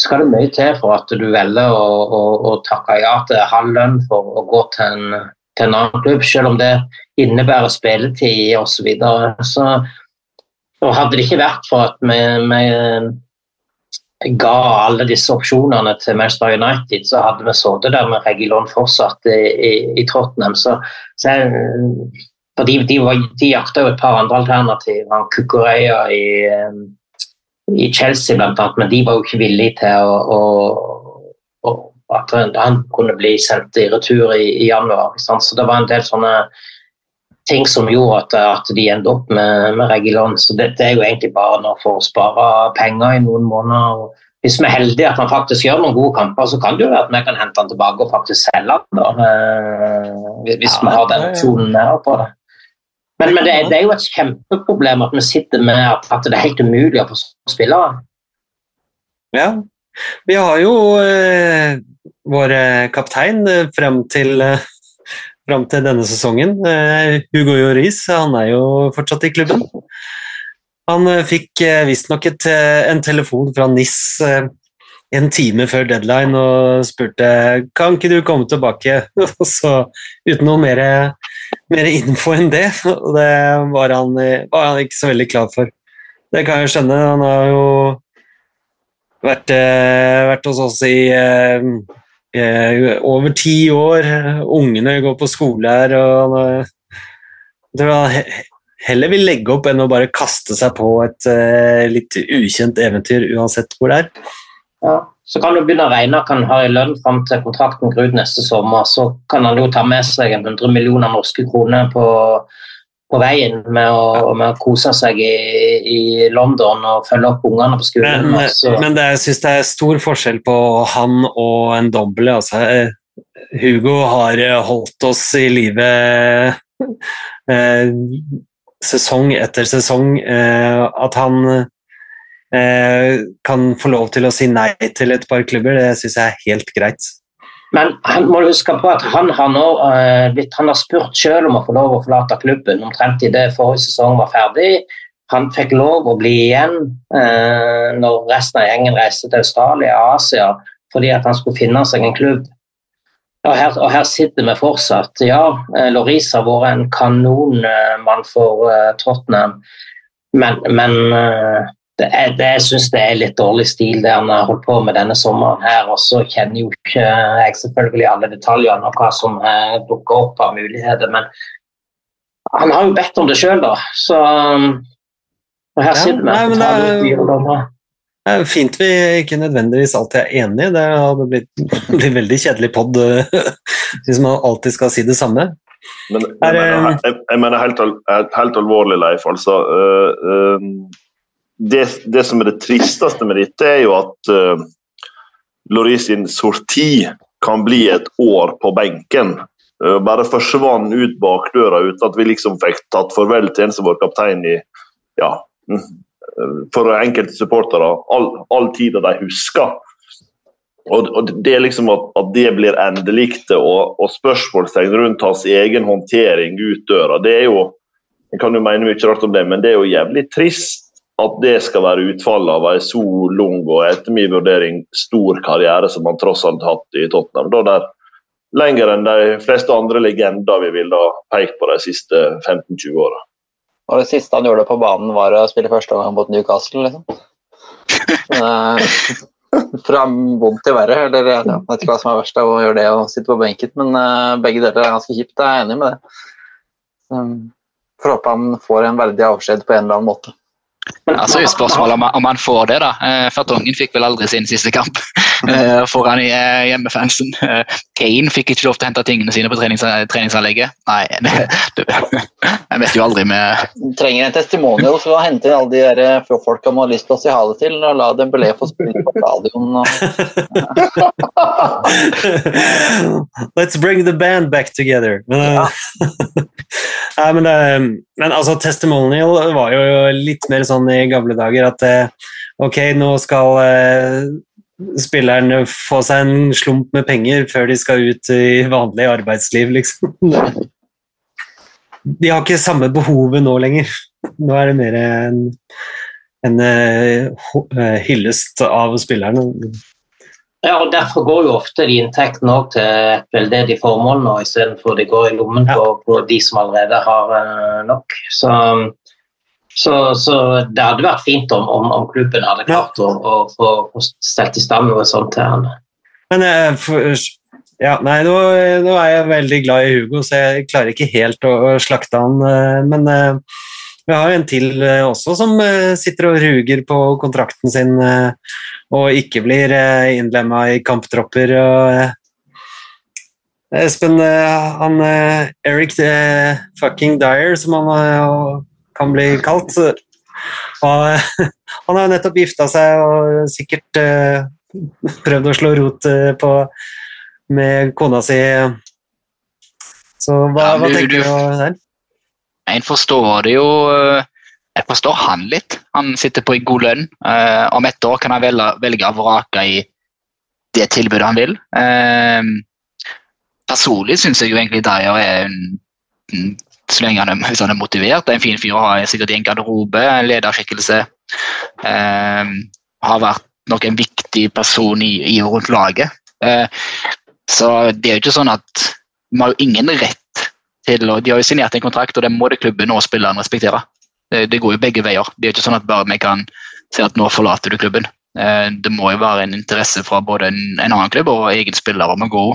skal det mye til for at du velger å, å, å takke ja til halv lønn for å gå til en, til en annen klubb, selv om det innebærer spilletid osv. Så, videre. så og hadde det ikke vært for at vi, vi ga alle disse opsjonene til Manchester United, så hadde vi sittet der med Regilon fortsatt i, i, i Tottenham. Så, så jeg, de, de, var, de jakta jo et par andre alternativer. Han Kukureya i eh, i Chelsea annet, men de var jo ikke villige til å, å, å at han kunne bli sendt i retur i, i januar. Så det var en del sånne ting som gjorde at, at de endte opp med, med Regilon. Så det, det er jo egentlig bare nå for å spare penger i noen måneder. Og hvis vi er heldige at han faktisk gjør noen gode kamper, så kan det jo være at vi kan hente han tilbake og faktisk selge han. da, hvis Hvis vi har den opsjonen med på det. Men, men det, er, det er jo et kjempeproblem at vi sitter med at, at det er helt umulig å få spillere. Ja. Vi har jo eh, vår kaptein eh, frem til, eh, frem til denne sesongen. Eh, Hugo Joris han er jo fortsatt i klubben. Han eh, fikk eh, visstnok en telefon fra NIS en time før deadline og spurte kan ikke du komme tilbake. Så uten noe mer, mer info enn det. Og det var han, var han ikke så veldig klar for. Det kan jeg skjønne. Han har jo vært, vært hos oss i over ti år. Ungene går på skole her. og det var heller vil legge opp enn å bare kaste seg på et eh, litt ukjent eventyr, uansett hvor det er. Ja. Så kan du begynne å regne at han har i lønn fram til kontrakten går ut neste sommer. Så kan han jo ta med seg en 100 millioner norske kroner på, på veien med å, med å kose seg i, i London og følge opp ungene på skolen. Men, men det, jeg syns det er stor forskjell på han og en doble. Altså, eh, Hugo har eh, holdt oss i live eh, sesong etter sesong. Eh, at han eh, kan få lov til å si nei til et par klubber, det syns jeg er helt greit. Men han må huske på at han har nå eh, han har spurt selv om å få lov å forlate klubben omtrent idet forrige sesong var ferdig. Han fikk lov å bli igjen eh, når resten av gjengen reiste til Australia og Asia fordi at han skulle finne seg en klubb. Og her, og her sitter vi fortsatt. Ja, eh, Loris har vært en kanonmann for eh, Tottenham, men, men det er, det, jeg syns det er litt dårlig stil det han har holdt på med denne sommeren her. Og så kjenner jo ikke jeg selvfølgelig alle detaljene og hva som eh, dukker opp av muligheter, men han har jo bedt om det sjøl, da. Så og her sitter vi. nei, men det er- fint vi ikke nødvendigvis alltid er enige. Det hadde blitt, blitt veldig kjedelig pod eh, hvis man alltid skal si det samme. Men, jeg, mener, jeg, jeg mener helt, helt alvorlig, Leif. Altså, øh, øh, det, det som er det tristeste med dette, er jo at uh, Loris sin sorti kan bli et år på benken. Uh, bare forsvant ut bakdøra uten at vi liksom fikk tatt farvel til en som var kaptein i ja, mm, øh, for enkelte supportere all, all tida de husker. Og, og det er liksom at, at det blir endelikte og, og spørsmålstegn rundt hans egen håndtering ut døra. Det er jo Jeg kan jo mene mye rart om det, men det er jo jævlig trist at det skal være utfallet av en så lang og etter min vurdering stor karriere som han tross alt har hatt i Tottenham. Da der lenger enn de fleste andre legender vi ville ha pekt på de siste 15-20 åra. Og det siste han gjorde på banen, var å spille første gang mot Newcastle, liksom. Eh, Fra vondt til verre, eller jeg vet ikke hva som er verst av å gjøre det og sitte på benken, men eh, begge deler er ganske kjipt. Jeg er enig med det. Får håpe han får en verdig avskjed på en eller annen måte. Altså, spørsmålet om, om han får det, da. Eh, Fertongen fikk vel aldri sin siste kamp foran i eh, hjemmefansen. Eh, Kane fikk ikke lov til å hente tingene sine på trenings treningsanlegget. Nei, det, jeg vet jo aldri med Trenger en testimonial, så hente inn alle de der eh, folka man har lyst til å si ha det til, og la Dembélé få spille på stadion. Og... Let's bring the band back together. Men, eh, Nei, men, eh, men altså, testimonial var jo litt mer sånn i gamle dager at eh, ok, nå skal eh, spillerne få seg en slump med penger før de skal ut i vanlig arbeidsliv, liksom. De har ikke samme behovet nå lenger. Nå er det mer en, en eh, hyllest av spillerne. Ja, og Derfor går jo ofte de inntektene òg til et veldedig formål nå, istedenfor de går i lommen på, på de som allerede har eh, nok. Så, så, så det hadde vært fint om, om, om klubben hadde klart å, å få stelt i stand noe sånt til han. Men eh, ja, nei, nå, nå er jeg veldig glad i Hugo, så jeg klarer ikke helt å, å slakte han. eh, Men eh, vi har en til eh, også som eh, sitter og ruger på kontrakten sin eh, og ikke blir innlemma i kamptropper. Eh, Espen, eh, han eh, Eric eh, fucking Dyer, som han eh, kan bli kalt og, Han har nettopp gifta seg og sikkert uh, prøvd å slå rot uh, på med kona si. Så hva, Ja, hva tenker du- du der? En forstår det jo eh, Jeg forstår han litt. Han sitter på en god lønn. Uh, om ett år kan han velge, velge å vrake i det tilbudet han vil. Personlig syns jeg jo egentlig Dyer er en, en- så lenge han er, han er motivert, er en fin fyr å ha sikkert i en garderobe, en lederskikkelse. Eh, har vært nok en viktig person i, i og rundt laget. Eh, så det er jo ikke sånn at vi har jo ingen rett til å, De har jo signert en kontrakt, og det må det klubben og spilleren respektere. Det, det går jo begge veier. Det er jo ikke sånn at bare vi kan si at nå forlater du klubben. Eh, Det må jo være en interesse fra både en, en annen klubb og egen spiller om å gå.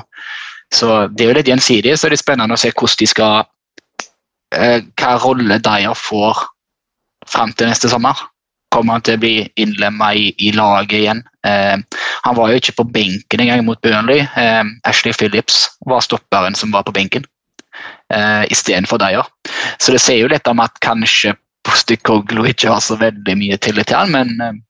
Så det er jo litt gjensidig, så det er spennende å se hvordan de skal Hva rolle Dyer får fram til neste sommer. Kommer han til å bli innlemma i, i laget igjen? Eh, han var jo ikke på benken engang mot Burnley. Eh, Ashley Phillips var stopperen som var på benken. eh, istedenfor Dyer. Så det sier jo litt om at kanskje Postikoglu ikke har så veldig mye tillit til han, men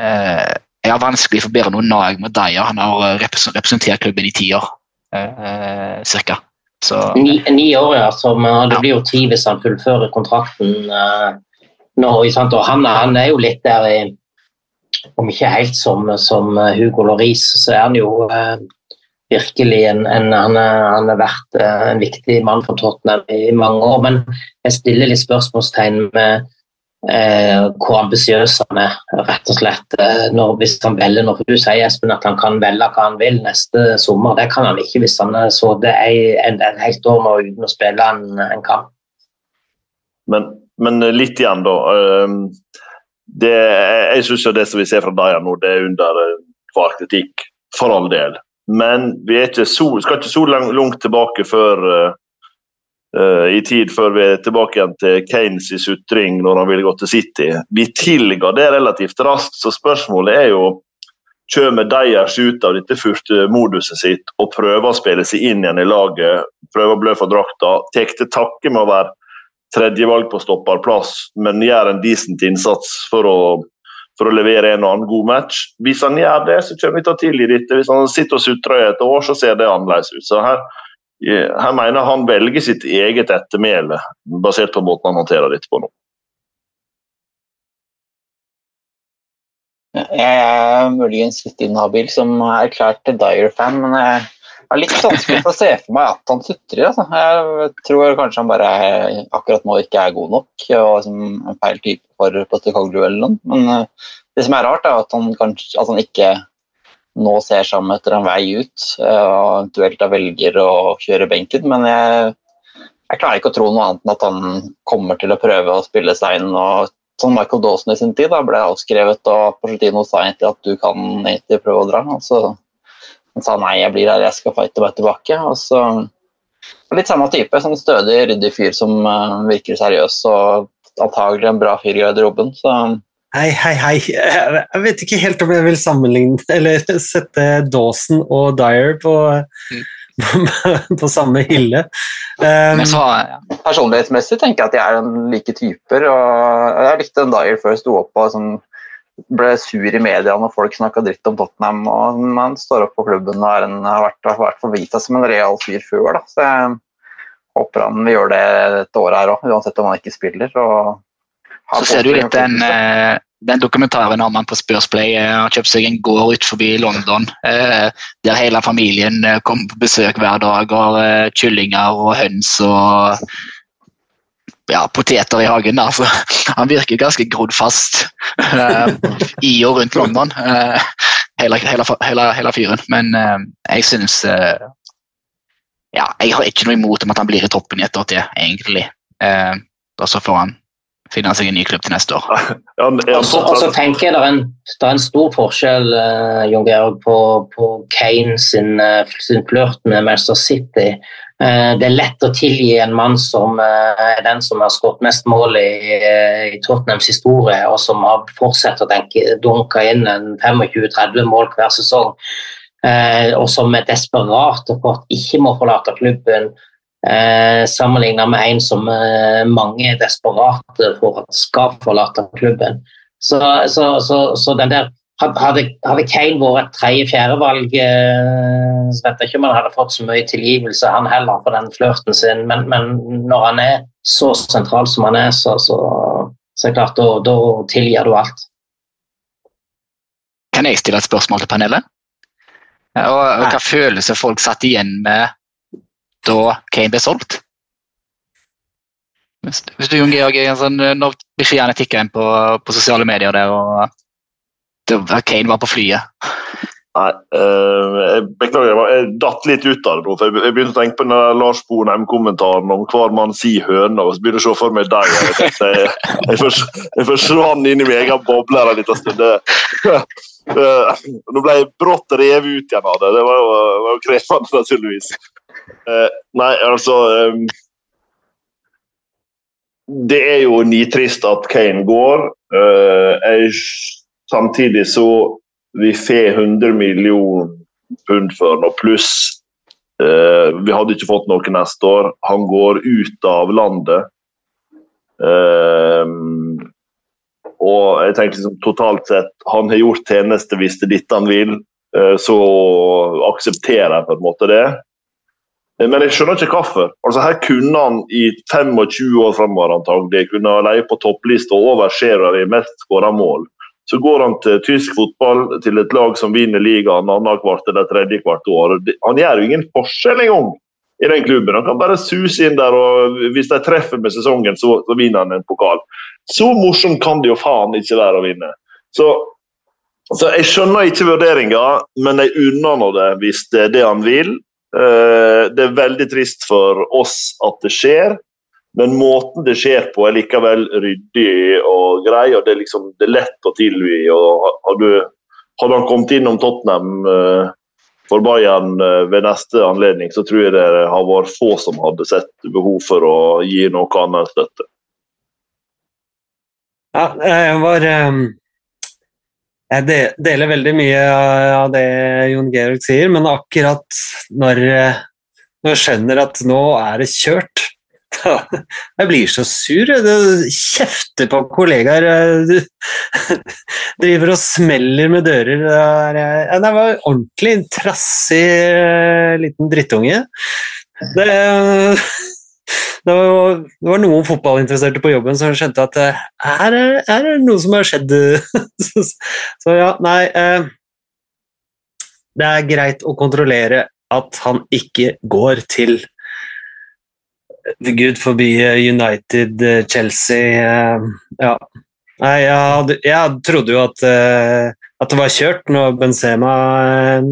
eh, jeg har vanskelig for å bære noe nag med Dyer. Han har representert klubben i ti år, eh, cirka. Så, ni, ni, år, ja. Som, det blir jo ti hvis han fullfører kontrakten uh, nå. Sant? Og han, han, er jo litt der i Om ikke helt som, som Hugo Loris, så er han jo uh, virkelig en, en han, han har vært en viktig mann for Tottenham i mange år. Men jeg stiller litt spørsmålstegn med Eh, hvor ambisiøs han er, rett og slett. Eh, når, hvis han velger når Du sier Espen, at han kan velge hva han vil neste sommer. Det kan han ikke hvis han så er en, en helt år nå uten å spille en, en kamp. Men, men, litt igjen, da. Ehm, det, jeg syns det som vi ser fra Daja nå, det er under hver kritikk, for all del. Men vi ikke så, skal ikke så langt tilbake før uh, i tid før vi er tilbake igjen til Kanes i sutring når han ville gå til City. Vi tilga det relativt raskt, så spørsmålet er jo Kommer Deyers ut av dette furtemoduset sitt og prøver å spille seg inn igjen i laget, prøver å blø for drakta, tar til takke med å være tredjevalg på stopperplass, men gjør en decent innsats for å, for å levere en og annen god match. Hvis han gjør det, så kommer vi til å tilgi dette. Hvis han sitter og sutrer i et år, så ser det annerledes ut. Så her her mener han velger sitt eget ettermæle, basert på måten han håndterer dette på nå. Jeg er muligens litt inhabil som erklært Dyer-fan, men jeg har litt vanskelig for å se for meg at han sutrer. Altså. Jeg tror kanskje han bare akkurat nå ikke er god nok og en feil type for Postecoglou eller noe. Men eh, det som er rart, er at han, kanskje, at han ikke nå ser seg om etter en vei ut, eh, og eventuelt da velger å kjøre benken. Men jeg, jeg, klarer ikke å tro noe annet enn at han kommer til å prøve å spille seg inn. og Som Michael Dawson i sin tid da, ble avskrevet, og Porcetino sa egentlig at du kan egentlig prøve å dra. og så han sa nei, jeg blir her, jeg skal fighte meg tilbake. og så Litt samme type, sånn stødig, ryddig fyr som uh, virker seriøs og antagelig en bra fyr i garderoben. så Hei, hei, hei. Jeg vet ikke helt om jeg vil sammenligne eller sette Dawson og Dyer på, mm. på samme hylle. Um, så, ja. Personlighetsmessig tenker jeg at de er like typer. og Jeg likte Dyer før jeg sto opp og sånn, ble sur i media når folk snakka dritt om Tottenham. og Man står opp på klubben og er en, har vært, har vært forvita som en real fyr før. Da. Så jeg håper han vil gjøre det dette året her òg, uansett om han ikke spiller. og så ser du litt den, eh, den dokumentaren om han på Spørsplay eh, har kjøpt seg en gård ut forbi London. Eh, der hele familien kommer på besøk hver dag. og Kyllinger og høns og ja, poteter i hagen. Altså. Han virker ganske grodd fast i og rundt London, hele, hele, hele, hele fyren. Men jeg syns ja, Jeg har ikke noe imot om at han blir i toppen i et år til, egentlig. Da så får han finne seg en ny klubb til neste år. ja, og så tenker jeg det er en, det er en stor forskjell uh, Jon Georg, på, på Kane sin, uh, sin flørt med Manchester City. Uh, det er lett å tilgi en mann som uh, er den som har skåret mest mål i, i, Tottenhams historie, og som har fortsatt å tenke, dunke inn 25-30 mål hver sesong. og som er desperat og kort ikke må forlate klubben Eh, Sammenligna med en som eh, mange er desperate for at skal forlate klubben. Så, så, så, så den der hadde, hadde Kane vært et tredje-fjerdevalg, eh, så vet jeg ikke om han hadde fått så mye tilgivelse, han heller, for den flørten sin. Men, men, når han er så sentral som han er, så, så, så er det klart, da, da tilgir du alt. Kan jeg stille et spørsmål til panelet? Og, og hva følelser folk satt igjen med da Kane ble solgt. Hvis, du Jon Georg, sånn, Når beskjedene tikker inn på, på, sosiale medier der, og det, Kane var på flyet Nei, øh, jeg beklager, jeg datt litt ut av det for Jeg, begynte å tenke på den Lars Bonheim-kommentaren om hver mann si høne, og så begynte jeg å se for meg deg. Jeg, jeg, jeg, jeg forsvant inn i min egen boble en liten stund. Uh, nå ble jeg brått revet ut igjen av det. Det var jo, var jo krevende, naturligvis. Uh, nei, altså um, Det er jo nitrist at Kane går. Uh, jeg, samtidig så vi får 100 millioner pund for noe pluss Uh, vi hadde ikke fått noe neste år. Han går ut av landet. Og jeg tenker liksom, totalt sett, Han har gjort tjeneste hvis det er dette han vil, så aksepterer jeg på en måte det. Eh, Men jeg skjønner ikke hvorfor. Altså, her kunne han i 25 år framover antagelig kunne leie på topplista over Scherer i mest skåra mål. Så går han til tysk fotball, til et lag som vinner ligaen annethvert eller tredje hvert år. Han gjør jo ingen forskjell engang i den klubben. Han kan bare suse inn der, og hvis de treffer med sesongen, så, så vinner han en pokal. Så morsomt kan det jo faen ikke være å vinne. Så, så jeg skjønner ikke vurderinga, men jeg unner nå det hvis det er det han vil. Eh, Det er veldig trist for oss at det skjer, men måten det skjer på er likevel ryddig og grei. og Det er, liksom, det er lett å og Hadde, hadde han kommet innom Tottenham eh, for Bayern eh, ved neste anledning, så tror jeg det har vært få som hadde sett behov for å gi noe annet støtte. Ja, jeg var ehm, Jeg deler veldig mye av det Jon Georg sier, men akkurat når når jeg skjønner at nå er det kjørt da, Jeg blir så sur. jeg. Du kjefter på kollegaer. Du driver og smeller med dører. Ja, det var ordentlig en trassig eh, liten drittunge. Det, det var, det var noen fotballinteresserte på jobben som skjønte at eh, her er, her er det noe som har skjedd. så, ja, nei eh, Det er greit å kontrollere at han ikke går til Gud forbi eh, United, eh, Chelsea eh, Ja. Nei, jeg, hadde, jeg trodde jo at, eh, at det var kjørt når Benzema eh,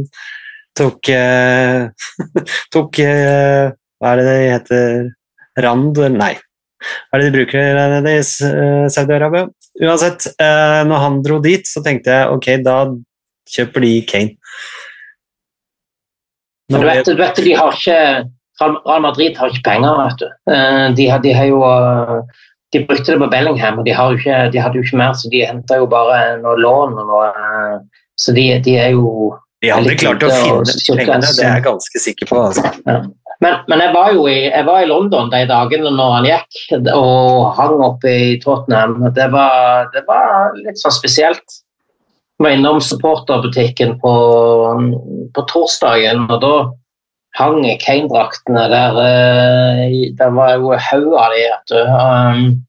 tok eh, tok eh, Hva er det det heter? Rand Nei. Hva er det de bruker det i eh, Saudi-Arabia? Uansett, eh, når han dro dit, så tenkte jeg ok, da kjøper de Kane. Men du vet, du vet, de har ikke Real Madrid har ikke penger, vet du. Eh, De, har- de har jo De brukte det på Bellingham, og de, har ikke, de hadde jo ikke mer, så de henta jo bare noe lån noe Så de, de er jo De hadde klart å finne pengene, det er jeg ganske sikker på. Altså. Men, men jeg var i, jeg var i London de dagene når han gikk, og hang oppe i Tottenham. Det var, det var litt sånn spesielt. Jeg var innom supporterbutikken på, på torsdagen, og da hang Kane-draktene der. eh, Det var jo haug av de, vet du. Um,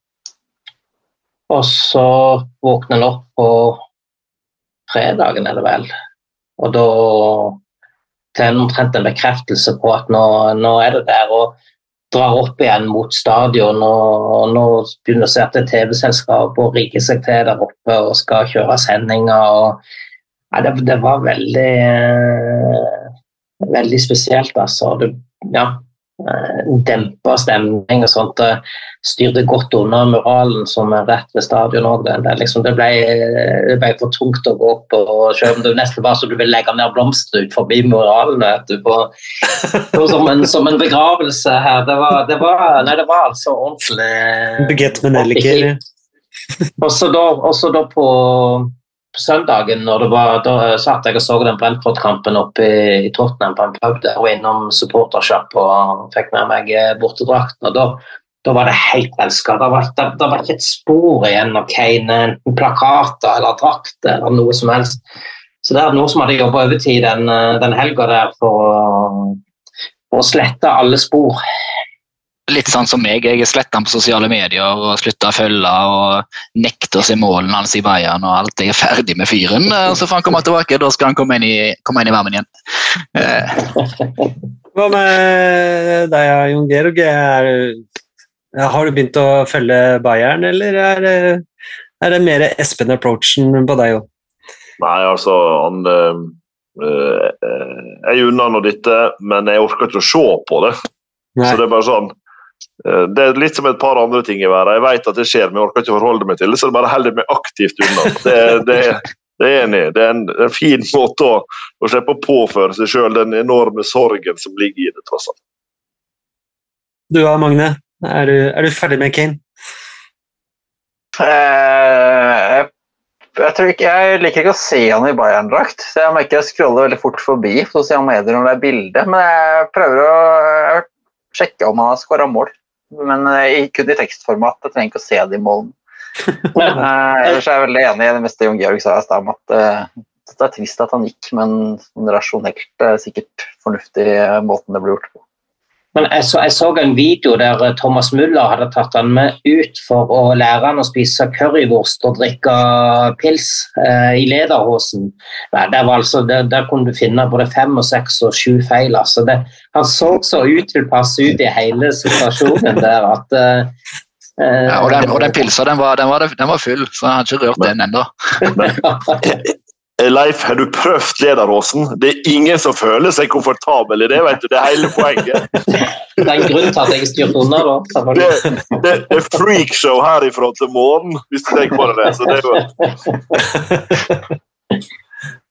og så våkna han opp på fredagen, er det vel. Og da til en omtrent en bekreftelse på at nå, nå er det der. og drar opp igjen mot stadion og, og nå begynner å se at det er TV-selskap og rigger seg til der oppe og skal kjøre sendinger. og ja, det, det var veldig eh, veldig spesielt, altså. Det, ja, dempa stemning og sånt. Og styrte godt unna muralen som er rett ved stadion òg. Det, liksom, det, det ble for tungt å gå opp, og selv om det nesten var så du ville legge ned blomster ut forbi muralen. vet du, på, på, som, en, som en begravelse her. Det var, det var, nei, det var altså ordentlig Bugett med nelliker. og så da, også da på søndagen, når det var, da satt jeg og så den Brentford-kampen oppe i, i Tottenham på en pub der, og innom supportershop og fikk med meg eh, bortedrakten. og da, da var det helt elska. Det, det, det var ikke et spor igjen av Kane, enten plakater eller drakt eller noe som helst. Så det er noen som hadde jobba overtid den, eh, den helga der for å, for å slette alle spor. Litt sånn som meg. Jeg sletta han på sosiale medier og slutta å følge og nekter å se målene hans i Bayern og alt. Jeg er ferdig med fyren. og Så får han komme tilbake, da skal han komme inn i, komme inn i varmen igjen. Eh, Hva med deg, Jon Georg? Er, har du begynt å følge Bayern, eller er det, er det mer Espen-approachen på deg òg? Nei, altså han øh, øh, Jeg unner nå dette, men jeg orker ikke å se på det. Så det er bare sånn Det er litt som et par andre ting i verden. Jeg vet at det skjer, men jeg orker ikke å forholde meg til det, så det bare holder meg aktivt unna. Det, det, det er enig. Det er en, en fin måte å, å slippe å påføre seg sjøl den enorme sorgen som ligger i det, tross alt. Du da, Magne? Er du, er du ferdig med Kane? Eh, jeg, ikke, jeg liker ikke å se han i Bayern-drakt, så jeg merker jeg scroller veldig fort forbi på sosiale medier når det er bilde, men jeg prøver å sjekke om han har skåra mål. Men eh, kun i tekstformat. Jeg trenger ikke å se det i Eh, ellers er jeg veldig enig i det meste Jon Georg sa i stad, om at eh, det er trist at han gikk, men sånn rasjonelt sikkert fornuftig måten det ble gjort på. Men jeg så, jeg så en video der eh, Thomas Müller hadde tatt han med ut for å lære han å spise currywurst og drikke pils eh, i lederhosen. Nei, altså, der, der kunne du finne både fem og seks og sju feil. Altså det, han så så utilpass ut i hele situasjonen der at eh, eh, Ja, og, den, og den pilsa den var, den, var, den var full, så jeg har ikke rørt den ennå. Leif, har du prøvd lederåsen? Det er ingen som føler seg komfortabel i det. vet du. Det er hele poenget. det er en grunn til at jeg styrte unna. da. Det, det, det er freakshow herifra til morgen, hvis du tenker på det. Så det er jo...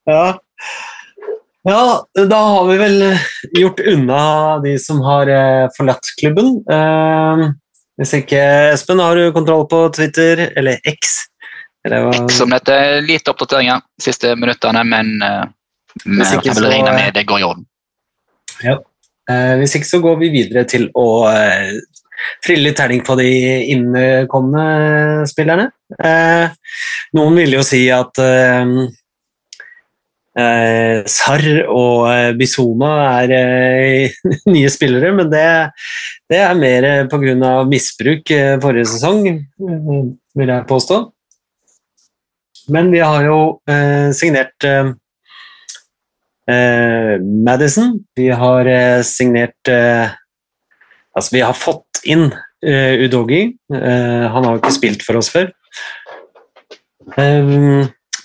Ja. ja, da har vi vel gjort unna de som har eh, forlatt klubben. Eh, hvis ikke, Espen, har du kontroll på Twitter, eller X? Hva? Som dette er lite oppdateringer de siste minuttene, men uh, vi ikke så- regne med det går i orden. Ja. Eh, hvis ikke så går vi videre til å eh, trille litt terning på de innkomne spillerne. Eh, noen vil jo si at eh, eh, Sarr og eh, Bizuma er eh, nye spillere, men det, det er mer pga. misbruk eh, forrige sesong, eh, vil jeg påstå. Men vi har jo eh, signert eh, eh, Madison. Vi har eh, signert eh, Altså, vi har fått inn Udogi. Han har jo ikke spilt for oss før. Eh,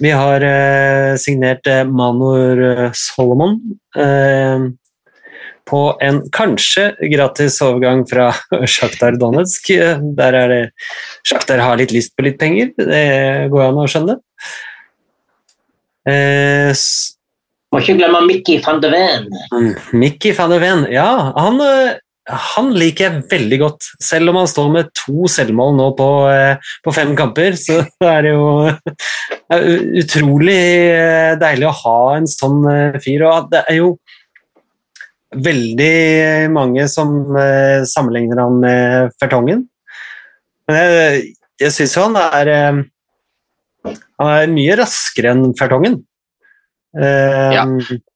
vi har signert Manor Solomon på en kanskje gratis overgang fra Sjaktar Donetsk. Der er det Sjaktar har litt lyst på litt penger, det går an å skjønne. Eh, Må ikke glemme Mickey van de Ven. Mm, Mickey van der Ven, ja, han, eh, han liker jeg veldig godt. Selv om han står med to selvmål nå på, eh, på fem kamper, så er det jo er utrolig eh, deilig å ha en sånn fyr. Og det er jo veldig mange som eh, sammenligner han med Fertongen. Men jeg, jeg syns jo han er eh, Han er mye raskere enn Fertongen. Uh, Ja.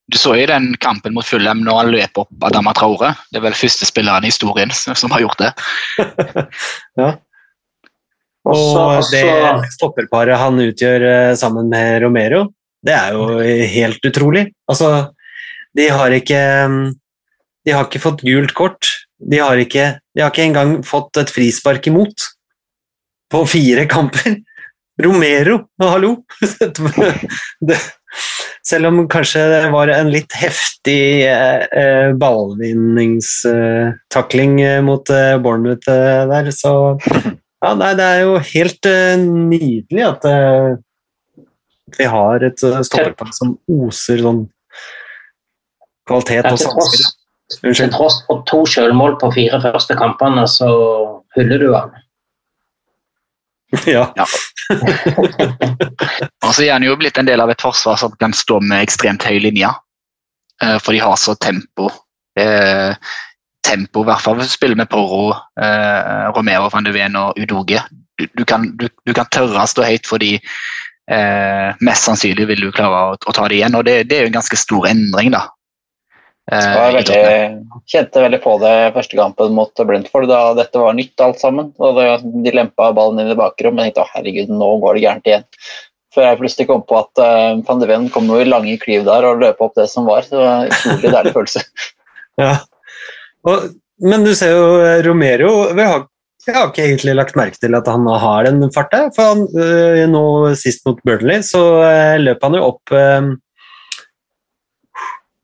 Du så i den kampen mot Fulham når han løp opp Adama Traore. Det er vel første spilleren i historien som har gjort det. Ja. Og Også- det stopperparet han utgjør eh, sammen med Romero, det er jo helt utrolig. Altså, de har ikke De har ikke fått gult kort. De har ikke, de har ikke engang fått et frispark imot på fire kamper. Romero, hallo! selv om kanskje det var en litt heftig eh, eh, ballvinningstakling eh, mot eh, Bournemouth eh, der, så ja, nei, det er jo helt nydelig at vi har et stopperpar som oser sånn kvalitet og sanser. til tross for to selvmål på fire første kampene, så hyller du han. Ja. Og så er han jo blitt en del av et forsvar som kan stå med ekstremt høy linje. Eh, For de har så tempo. Eh, tempo, i hvert fall hvis du spiller med Porro, eh, Romero, van de Ven og Udoge. Du, du, kan, du, du kan tørre å stå høyt fordi eh, mest sannsynlig vil du klare å, å ta det igjen. Og det, det er jo en ganske stor endring, da. Eh, Jeg veldig, kjente veldig på det første kampen mot Brentford, da dette var nytt alt sammen. Og de lempa ballen inn i bakrommet, og tenkte å herregud, nå går det gærent igjen. Før jeg plutselig kom på at uh, van de Ven kom jo i lange klyv der og løp opp det som var. Så det var en utrolig deilig følelse. Ja. Og, men du ser jo eh, Romero vi har, Jeg har ikke egentlig lagt merke til at han har den farta. For han, øh, nå sist mot Burnley så øh, løp han jo opp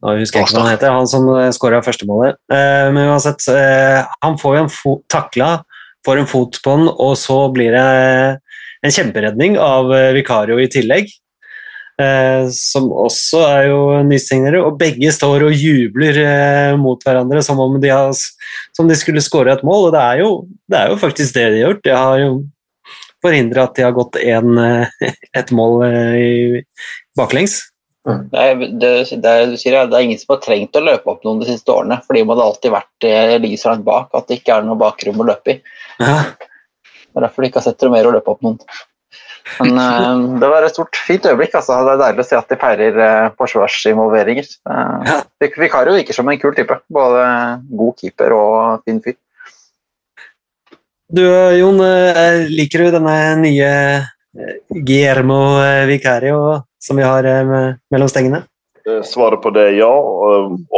Nå husker jeg ikke hva han heter, han som skåra førstemålet. Uh, men uansett, øh, han får jo en fot, takla, får en fot på den, og så blir det en kjemperedning av Vikario Vicario i tillegg. Eh, som også er jo nysignere, og begge står og jubler eh, mot hverandre som om de, har, som de skulle skåre et mål, og det er, jo, det er jo faktisk det de har gjort. De har jo forhindra at de har gått en, eh, et mål eh, i baklengs. Det, er, det, det, du sier, det er ingen som har trengt å løpe opp noen de siste årene, fordi man har alltid vært eh, ligget så langt bak at det ikke er noe bakrom å løpe i. Ja. Det er derfor de ikke har sett det mer å løpe opp noen. Men uh, det var et stort, fint øyeblikk. Altså. Det er deilig å se at de feirer uh, forsvarsinvolveringer. Uh, Vikario virker som en kul type. Både god keeper og fin fyr. Du Jon, liker du denne nye Guillermo Vicario som vi har eh, mellom stengene? Eh, Svaret på det er ja.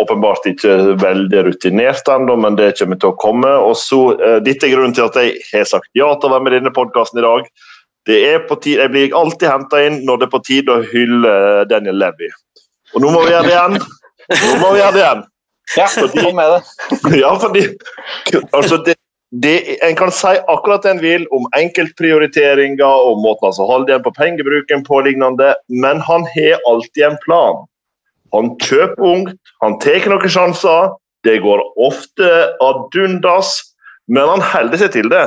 Åpenbart ikke veldig rutinert ennå, men det kommer til å komme. Og så, eh, Dette er grunnen til at jeg har sagt ja til å være med i denne podkasten i dag. Det er på tid, Jeg blir alltid henta inn når det er på tide å hylle Daniel Levy. Og nå må vi gjøre det igjen! Nå må vi gjøre det igjen! Ja, kom med det. Ja, fordi altså det, det, En kan si akkurat det en vil om enkeltprioriteringer og måten altså holder igjen på pengebruken på lignende, men han har alltid en plan. Han kjøper ungt, han tar noen sjanser. Det går ofte ad undas, men han holder seg til det.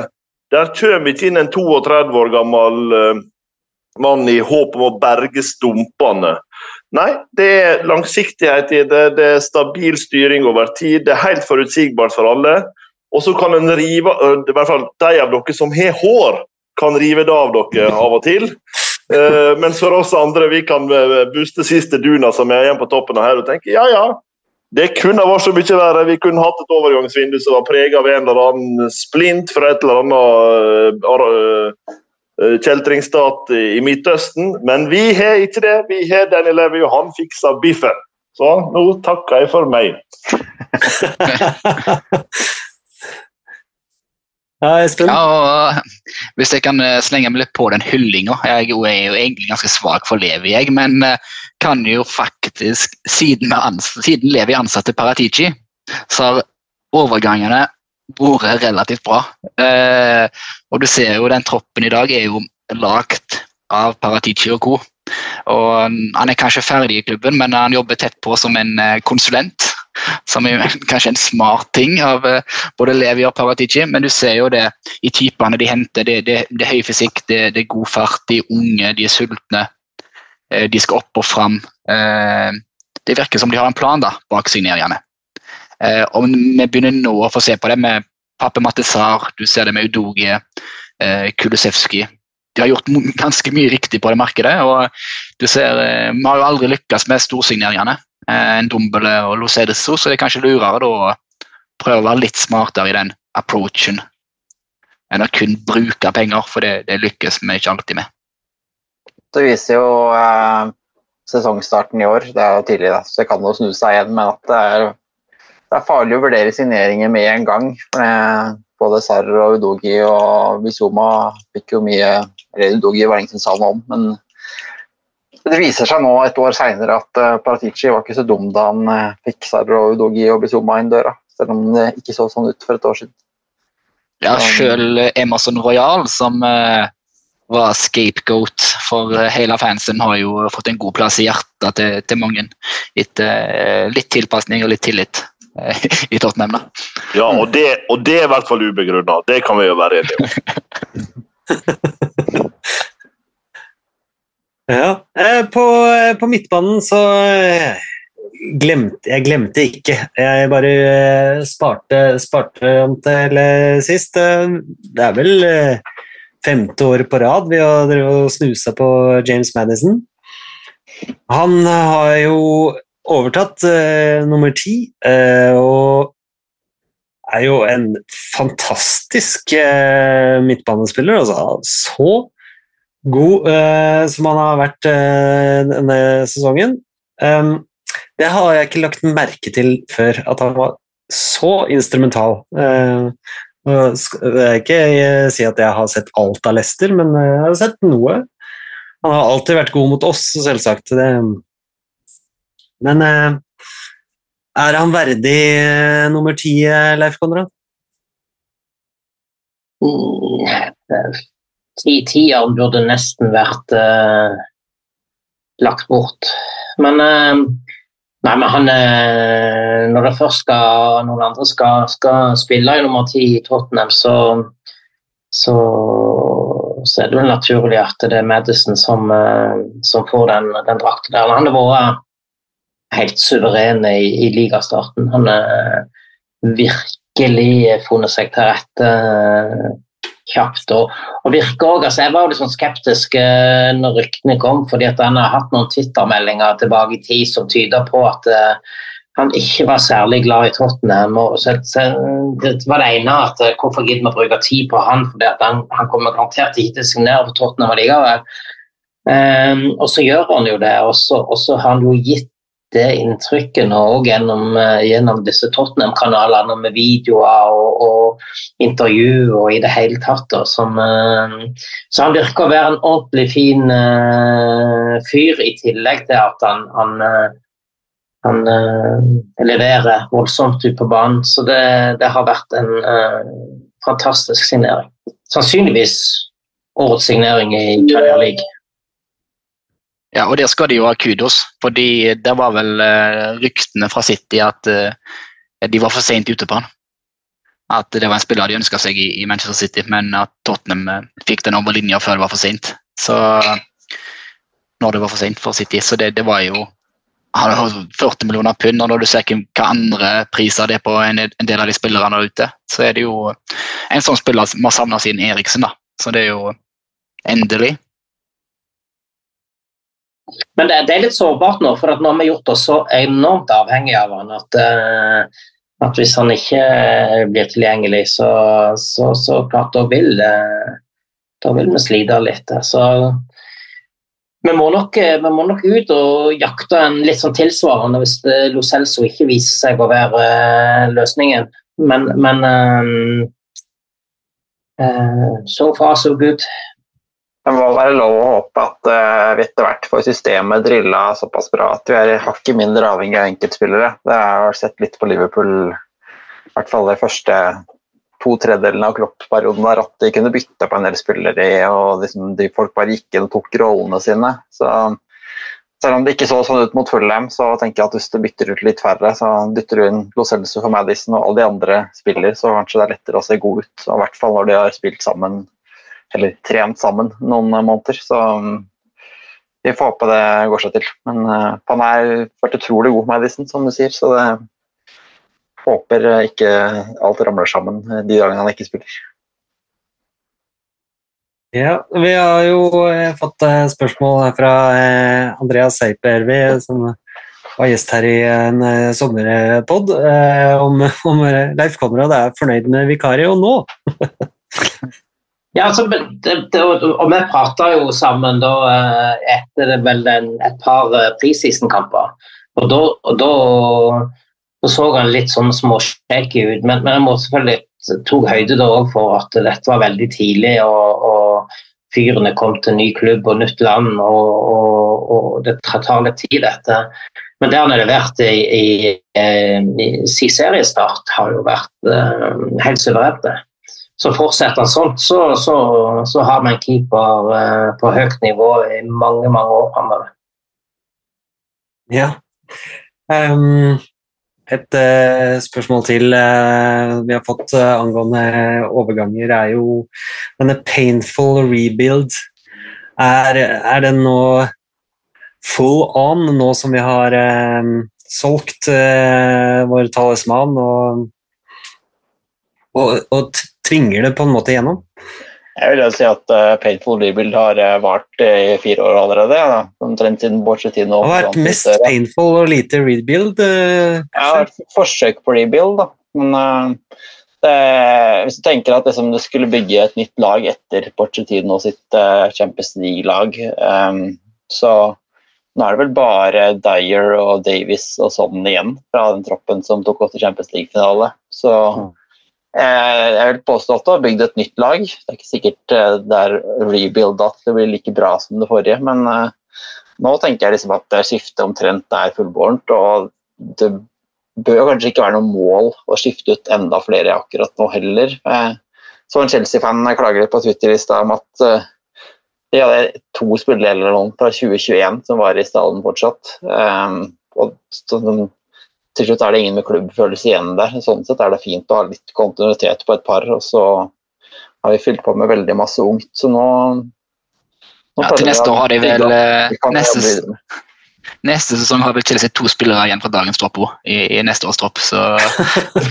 Der kommer ikke inn en 32 år gammel uh, mann i håp om å berge stumpene. Nei, det er langsiktighet i det, det er stabil styring over tid, det er helt forutsigbart for alle. Og så kan en rive i hvert fall de av dere som har hår, kan rive det av dere av og til. Uh, mens for oss andre, vi kan eh, buste siste duna som er igjen på toppen av her og tenke ja, ja. Det kunne vært så mye verre. Vi kunne hatt et overgangsvindu som var prega av en eller annen splint fra et eller annet uh, uh, kjeltringstat i, i Midtøsten. Men vi har ikke det. Vi har Danny Levy, og han fiksa biffen. Så nå takker jeg for meg. Ja, Ja, hvis jeg kan eh, slenge meg litt på den hyllinga Jeg er jo egentlig ganske svak for Levi, jeg, men eh, kan jo faktisk, siden, siden Levi ansatte Paratici, så har overgangene vært relativt bra. Eh, og du ser jo den troppen i dag er jo lagd av Paratici og co. Og han er kanskje ferdig i klubben, men han jobber tett på som en konsulent. Som er kanskje en smart ting av eh, både Levi og Paratici, men du ser jo det i typene de henter. Det, det, det er høy fysikk, det, det er god fart, de er unge, de er sultne. Eh, De skal opp og fram. Eh, Det virker som de har en plan da, bak signeringene. Og vi begynner nå å få se på det med Pape Matesar, du ser det med Udogie, Kulusevski. De har gjort ganske mye riktig på det markedet. og du ser, Vi har jo aldri lykkes med storsigneringene. Eh, En Dombele og Lo Cedeso, så det er kanskje lurere da å prøve å være litt smartere i den approachen enn å kun bruke penger, for det, det lykkes vi ikke alltid med. Det viser jo eh, sesongstarten i år. Det er jo tidlig, da, så det kan jo snu seg igjen. Men at det er, det er farlig å vurdere signeringer med en gang. For det, både Sarr og Udogi og Bizuma fikk jo mye Eller Udogi var det ingen som sa noe om, men det viser seg nå et år seinere at uh, Paratici var ikke så dum da han eh, fikk Sarr og Udogi og Bizuma inn døra. Selv om det ikke så sånn ut for et år siden. Ja, sjøl Emerson Royal, som eh, var scapegoat for eh, hele fansen, har jo fått en god plass i hjertet til, til mange. Etter eh, litt tilpasning og litt tillit eh, i Tottenham. da. Ja, og det, og det er i hvert fall ubegrunna. Det kan vi jo være enige om. Ja. eh, På, eh, på midtbanen så eh, glemte jeg glemte ikke. Jeg bare sparte, sparte om til sist. Det er vel femte året på rad vi har snusa på James Madison. Han har jo overtatt eh, nummer ti, eh, og er jo en fantastisk eh, midtbanespiller. Altså, så god eh, som han har vært eh, denne sesongen. Um, det har jeg ikke lagt merke til før, at han var så instrumental. Uh, jeg vil ikke eh, si at jeg har sett alt av Lester, men eh, jeg har sett noe. Han har alltid vært god mot oss, selvsagt. Det, men uh, er han verdig uh, nummer ti, Leif Konrad? Mm, eh, Ti tier burde nesten vært uh, lagt bort. Men uh, Nei, men han eh, Når det først skal noen andre skal, skal spille i nummer ti i Tottenham, så så så er det vel naturlig at det er Madison som, som får den, den drakten der. Han har vært helt suveren i, i ligastarten. Han har virkelig funnet seg til rette kjapt. Og, og virker altså Jeg var jo litt sånn skeptisk uh, når ryktene kom, fordi at han har hatt noen Twitter-meldinger tilbake i tid som tyder på at uh, han ikke var særlig glad i Tottenham. og så, så Det var det ene at uh, hvorfor gidder vi å bruke tid på han, fordi at han, han kommer garantert ikke til å signere for Tottenham likevel. Um, og så gjør han jo det, og så har han jo gitt det inntrykket nå òg gjennom, eh, gjennom, disse Tottenham-kanalene med videoer og, og, intervju og i det hele tatt. Da, som, uh, så han virker å være en ordentlig fin uh, fyr, i tillegg til at han, han, uh, han leverer voldsomt ut på banen. Så det, det har vært en fantastisk signering. Sannsynligvis årets signering i Premier League. Ja, og der skal de jo ha kudos, fordi det var vel uh, ryktene fra City at uh, de var for sent ute på han. At det var en spiller de ønska seg i, Manchester City, men at Tottenham uh, fikk den over linja før det var for sent. Så når det var for sent for City, så det, det var jo han har 40 millioner pund, og når du ser hva andre priser det er på en, en del av de spillerne der ute, så er det jo en sånn spiller vi har savna siden Eriksen. da. Så det er jo endelig men det, det, er litt sårbart nå, for nå har vi gjort oss så enormt avhengig av han at, uh, at hvis han ikke blir tilgjengelig, så, så, så klart da vil, uh, da vil vi slite litt. Så vi må, nok, vi må nok ut og jakte en litt sånn tilsvarende hvis Lo Celso ikke viser seg å være uh, løsningen. Men, men so far so good. Det må være lov å håpe at uh, vi etter hvert får systemet drilla såpass bra at vi er hakket mindre avhengig av enkeltspillere. Det har jeg sett litt på Liverpool, i hvert fall de første to tredjedelene av Klopp-perioden, der at de kunne bytte på en del spillere og liksom, de folk bare gikk inn og tok rollene sine. Så selv om det ikke så sånn ut mot Fulham, så tenker jeg at hvis du bytter ut litt færre, så dytter du inn Lo Celso for Madison og alle de andre spiller, så kanskje det er lettere å se god ut. Og I hvert fall når de har spilt sammen eller trent sammen noen måneder. Så um, vi får håpe det går seg til. Men uh, han har vært utrolig god, Madison, som du sier. Så det håper ikke alt ramler sammen de dagene han ikke spiller. Ja, vi har jo eh, fått eh, spørsmål fra Andreas Seipervi, som var gjest her i en sommerpod, om, om Leif Konrad er fornøyd med vikario nå. Ja, altså, det, det, og vi prata jo sammen da eh, etter vel en, et par eh, preseason-kamper. Og da, og da, og så han litt sånn småshaky ut, men, men jeg må selvfølgelig tok høyde da for at dette var veldig tidlig. og, og Fyrene kom til ny klubb og nytt land, og, og, og det tar litt tid, dette. Men det han har levert i, i, i, i seriestart, har jo vært uh, helt suverent så fortsetter han sånn, så, så, så, har vi en keeper eh, på høyt nivå i mange, mange år framover. Ja. Um, et uh, spørsmål til uh, vi har fått uh, angående overganger, er jo denne painful rebuild. Er, er den nå full on, nå som vi har solgt vår talisman og, og, og tvinger det på en måte gjennom? Jeg vil jo si at uh, Painful Rebuild har uh, vart uh, i fire år allerede. Ja. Omtrent siden Borchettino. Det har vært mest litt, painful og lite rebuild? Uh, ja, forsøk på rebuild, da. Men det, hvis du tenker at liksom, du skulle bygge et nytt lag etter Borchettino sitt Champions League-lag, um, så nå er det vel bare Dyer og Davies og sånn igjen fra den troppen som tok oss til Champions League-finale. Så mm. Eh, jeg vil påstå at du har bygd et nytt lag. Det er ikke sikkert eh, det er rebuilda at det blir like bra som det forrige, men eh, nå tenker jeg liksom at skiftet omtrent er fullbårent. Og det bør kanskje ikke være noe mål å skifte ut enda flere akkurat nå heller. Så en Chelsea-fan klager på Twitter i stad om at de hadde to spillere fra 2021 som var i stallen fortsatt. Og til slutt er det ingen med klubbfølelse igjen der. Sånn sett er det fint å ha litt kontinuitet på et par, og så har vi fylt på med veldig masse ungt, så nå, nå Ja, til neste år har de vel eh, neste. Neste sesong har vel Chelsea to spillere igjen fra dagens tropp i, i neste års tropp, så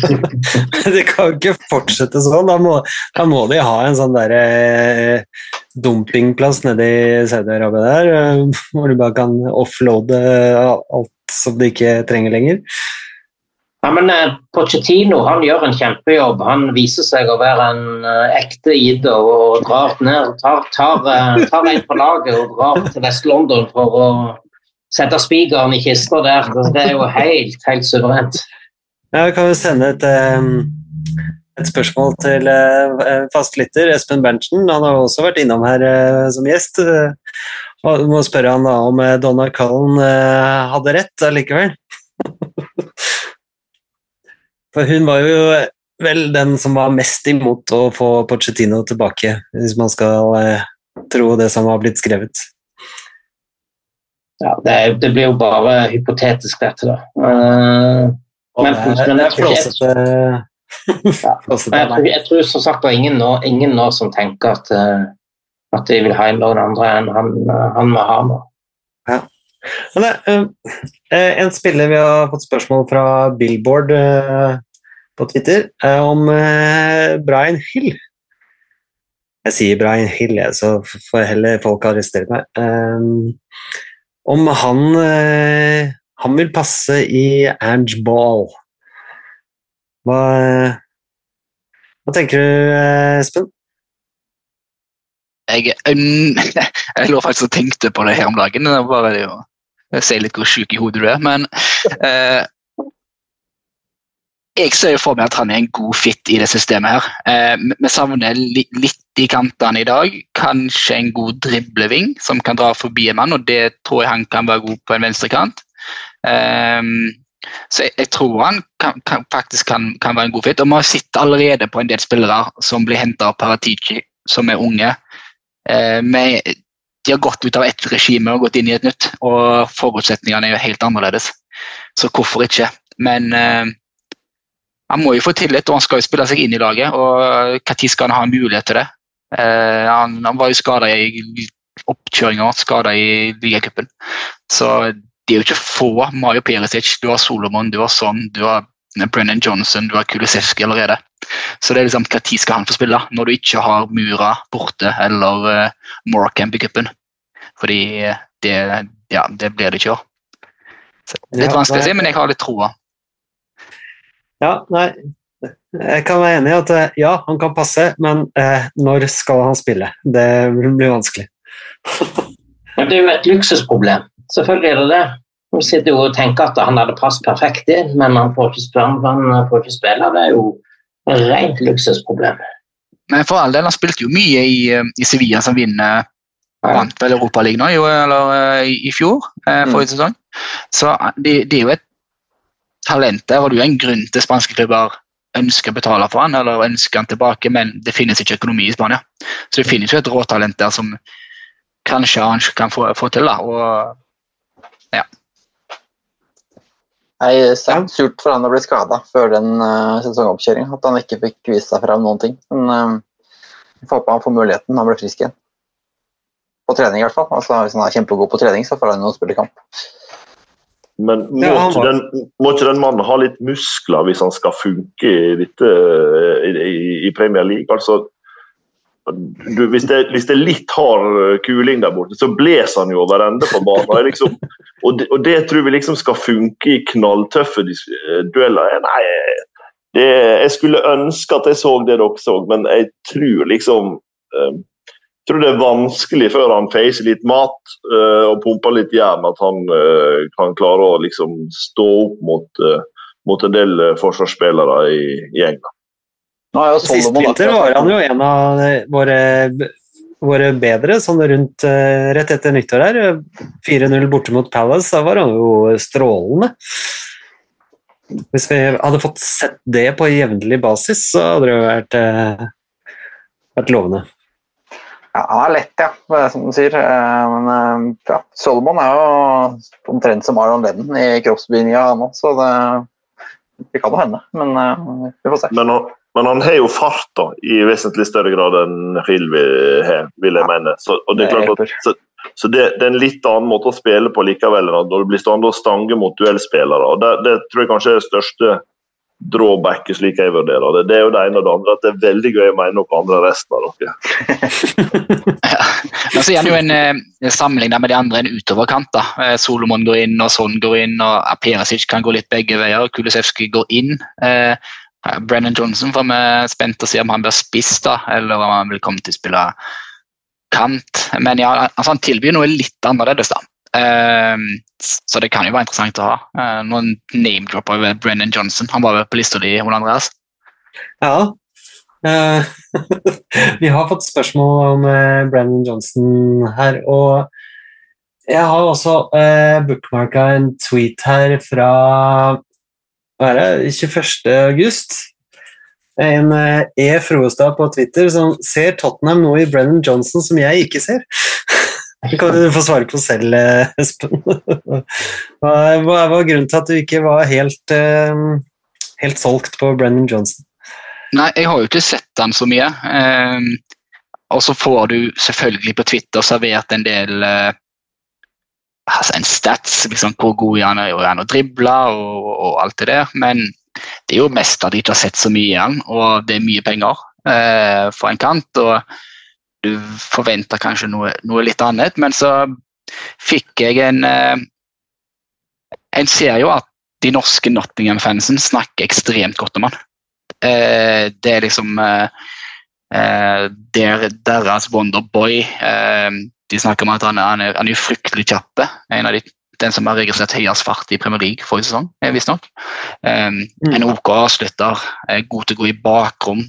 Det kan ikke fortsette sånn. Da må, da må de ha en sånn der eh, dumpingplass nede i Saudi-Arabia der, eh, hvor du bare kan offloade alt som de ikke trenger lenger. Ja, men eh, Pochettino han gjør en kjempejobb. Han viser seg å være en eh, ekte ide og drar ned, tar, tar, eh, tar en på laget og drar til Vest-London for å sette spikeren i kista der. Det er jo helt, helt suverent. Ja, vi kan jo sende et, eh, et spørsmål til eh, fastlytter Espen Berntsen. Han har også vært innom her eh, som gjest. eh, Og må spørre han da om eh, Donna Cullen eh, hadde rett allikevel. For hun var jo vel den som var mest imot å få Pochettino tilbake, hvis man skal eh, tro det som har blitt skrevet. Ja, det, er- det blir jo bare hypotetisk, dette. da. Eh, Men- det er- er flåsete jeg, jeg tror som sagt det er ingen nå, ingen nå som tenker at, eh, at de vil ha noen andre enn han, han nå. Ja. Men det, eh, en spiller vi har fått spørsmål fra Billboard uh, på Twitter, er om Brian Hill. Jeg sier Brian Hill, jeg, så får heller folk arrestere meg. Om han, eh, han vil passe i Ange Ball. Hva, hva tenker du, eh, Espen? jeg, um, jeg lå faktisk og tenkte på det her om dagen. Bare å si litt hvor sjuk i hodet du er. Men eh, jeg ser jo for meg at han er en god fit i det systemet her. Eh, vi- savner li, litt i kantene i dag. Kanskje en god dribleving som kan dra forbi en mann, og det tror jeg han kan være god på en venstrekant. Eh, så jeg, jeg tror han kan, kan, faktisk kan, kan være en god fit. Og vi har sett allerede på en del spillere som blir henta av Paratici, som er unge. Eh, med, de har gått ut av ett regime og gått inn i et nytt, og forutsetningene er jo helt annerledes. Så hvorfor ikke? Men eh, han må jo få tillit, og han skal jo spille seg inn i laget. og Når skal han ha mulighet til det? Eh, han, han var jo skada i oppkjøringa, skada i ligacupen. Så det er jo ikke få. Mario Perisic, du har Solomon, du har Son, du har Brennan Johnson, du har Kulisevski allerede. Så det er liksom, Når skal han få spille? Når du ikke har Mura borte eller uh, Morecamp i cupen. Fordi eh, det, ja, det blir det ikke i år. Litt Ja, vanskelig å si, men jeg har litt troa. Ja, nei, jeg kan være enig i at eh, ja, han kan passe, men eh, når skal han spille? Det blir vanskelig. Men det er jo et luksusproblem. Selvfølgelig er det det. Man sitter jo og tenker at han hadde passet perfekt inn, men han får ikke spille. Han får ikke spille. Det er jo et rent luksusproblem. Men for all del, han spilte jo mye i, eh, i Sevilla, som vinner vant vel Europaligaen nå, jo, eller eh, i, i fjor, eh, Mm. forrige sesong. Så eh, det, det er jo et talent der, og det er jo en grunn til spanske klubber ønsker å betale for han, eller ønsker han tilbake, men det finnes ikke økonomi i Spania. Så det finnes jo et råtalent der som kanskje han kan få, få til. da, og Nei, sterkt surt for han å bli skada før den uh, sesongoppkjøringa. At han ikke fikk vist seg fram noen ting. Men uh, vi får håpe han får muligheten når han blir frisk igjen. På trening i hvert fall. Altså, hvis han er kjempegod på trening, så får han jo spille kamp. Men må, Ja, ikke den, må ikke den mannen ha litt muskler hvis han skal funke i, dette, i, i, i Premier League? Altså, du, hvis, det, hvis det er litt hard eh, kuling der borte, så blåser han jo over ende på banen. Liksom, og, det, og det tror vi liksom skal funke i knalltøffe eh, dueller. Nei, det, jeg skulle ønske at jeg så det dere så, men jeg tror liksom eh, jeg tror det er vanskelig før han facer litt mat uh, og pumper litt jern, at han uh, kan klare å liksom stå opp mot, uh, mot en del forsvarsspillere i, i England. Nå er jo Sist vinter var han jo en av våre, våre bedre, sånn rundt rett etter nyttår her. 4-0 borte mot Palace, da var han jo strålende. Hvis vi hadde fått sett det på jevnlig basis, så hadde det jo vært, eh, vært lovende. Ja, han er lett, ja, som du sier. Eh, Men eh, ja, Solomon er jo omtrent som Aron Lennon i kroppsbygninga, nå, så det, det kan jo hende. Men eh, vi får se. Men han, Men han har jo fart da, i vesentlig større grad enn Hilvi har, vil jeg mene. Så, det er klart at, så, så det, det er en litt annen måte å spille på likevel enn at når du blir stående og stange mot duellspillere. og Det, det tror jeg kanskje er det største drawbacket, slik jeg vurderer det. Det er jo det ene og det andre, at det er veldig gøy å mene noe andre enn resten av dere. Men så er det jo en eh, sammenligning med de andre en utoverkant. da. Eh, Solomon går inn, og Son går inn, og Perisic kan gå litt begge veier. Kulisevskij går inn. Eh, Brennan Johnson får vi spent å se om han blir spiss, da, eller om han vil komme til å spille kant. Men ja, altså, han tilbyr noe litt annerledes, da. Eh, så det kan jo være interessant å ha. Uh, noen name-dropper ved Brennan Johnson. Han var på lista di, Ole Andreas? Ja. Eh, vi har fått spørsmål om Brennan Brandon Johnson her, og jeg har også uh, bookmarka en tweet her fra hva er det, 21. august. En eh, E. Froestad på Twitter som ser Tottenham noe i Brennan Johnson som jeg ikke ser. Du få svare på selv, eh, Espen. Hva var grunnen til at du ikke var helt, eh, helt solgt på Brennan Johnson? Nei, jeg har jo ikke sett han så mye. Eh, og så får du selvfølgelig på Twitter servert en del altså en stats, liksom hvor god han er han å drible og, og alt det der. Men det er jo mest at jeg ikke har sett så mye igjen, og det er mye penger eh, for en kant. og du forventer kanskje noe, noe litt annet, men så fikk jeg en eh, En ser jo at de norske Nottingham-fansen snakker ekstremt godt om han. Eh, det er liksom eh, der, deres Wonderboy. De snakker om at han han er, han er fryktelig kjapp. En av de, den som har registrert høyest fart i Premier League forrige sesong, visstnok. Um, en OK avslutter, er god til å gå i bakrom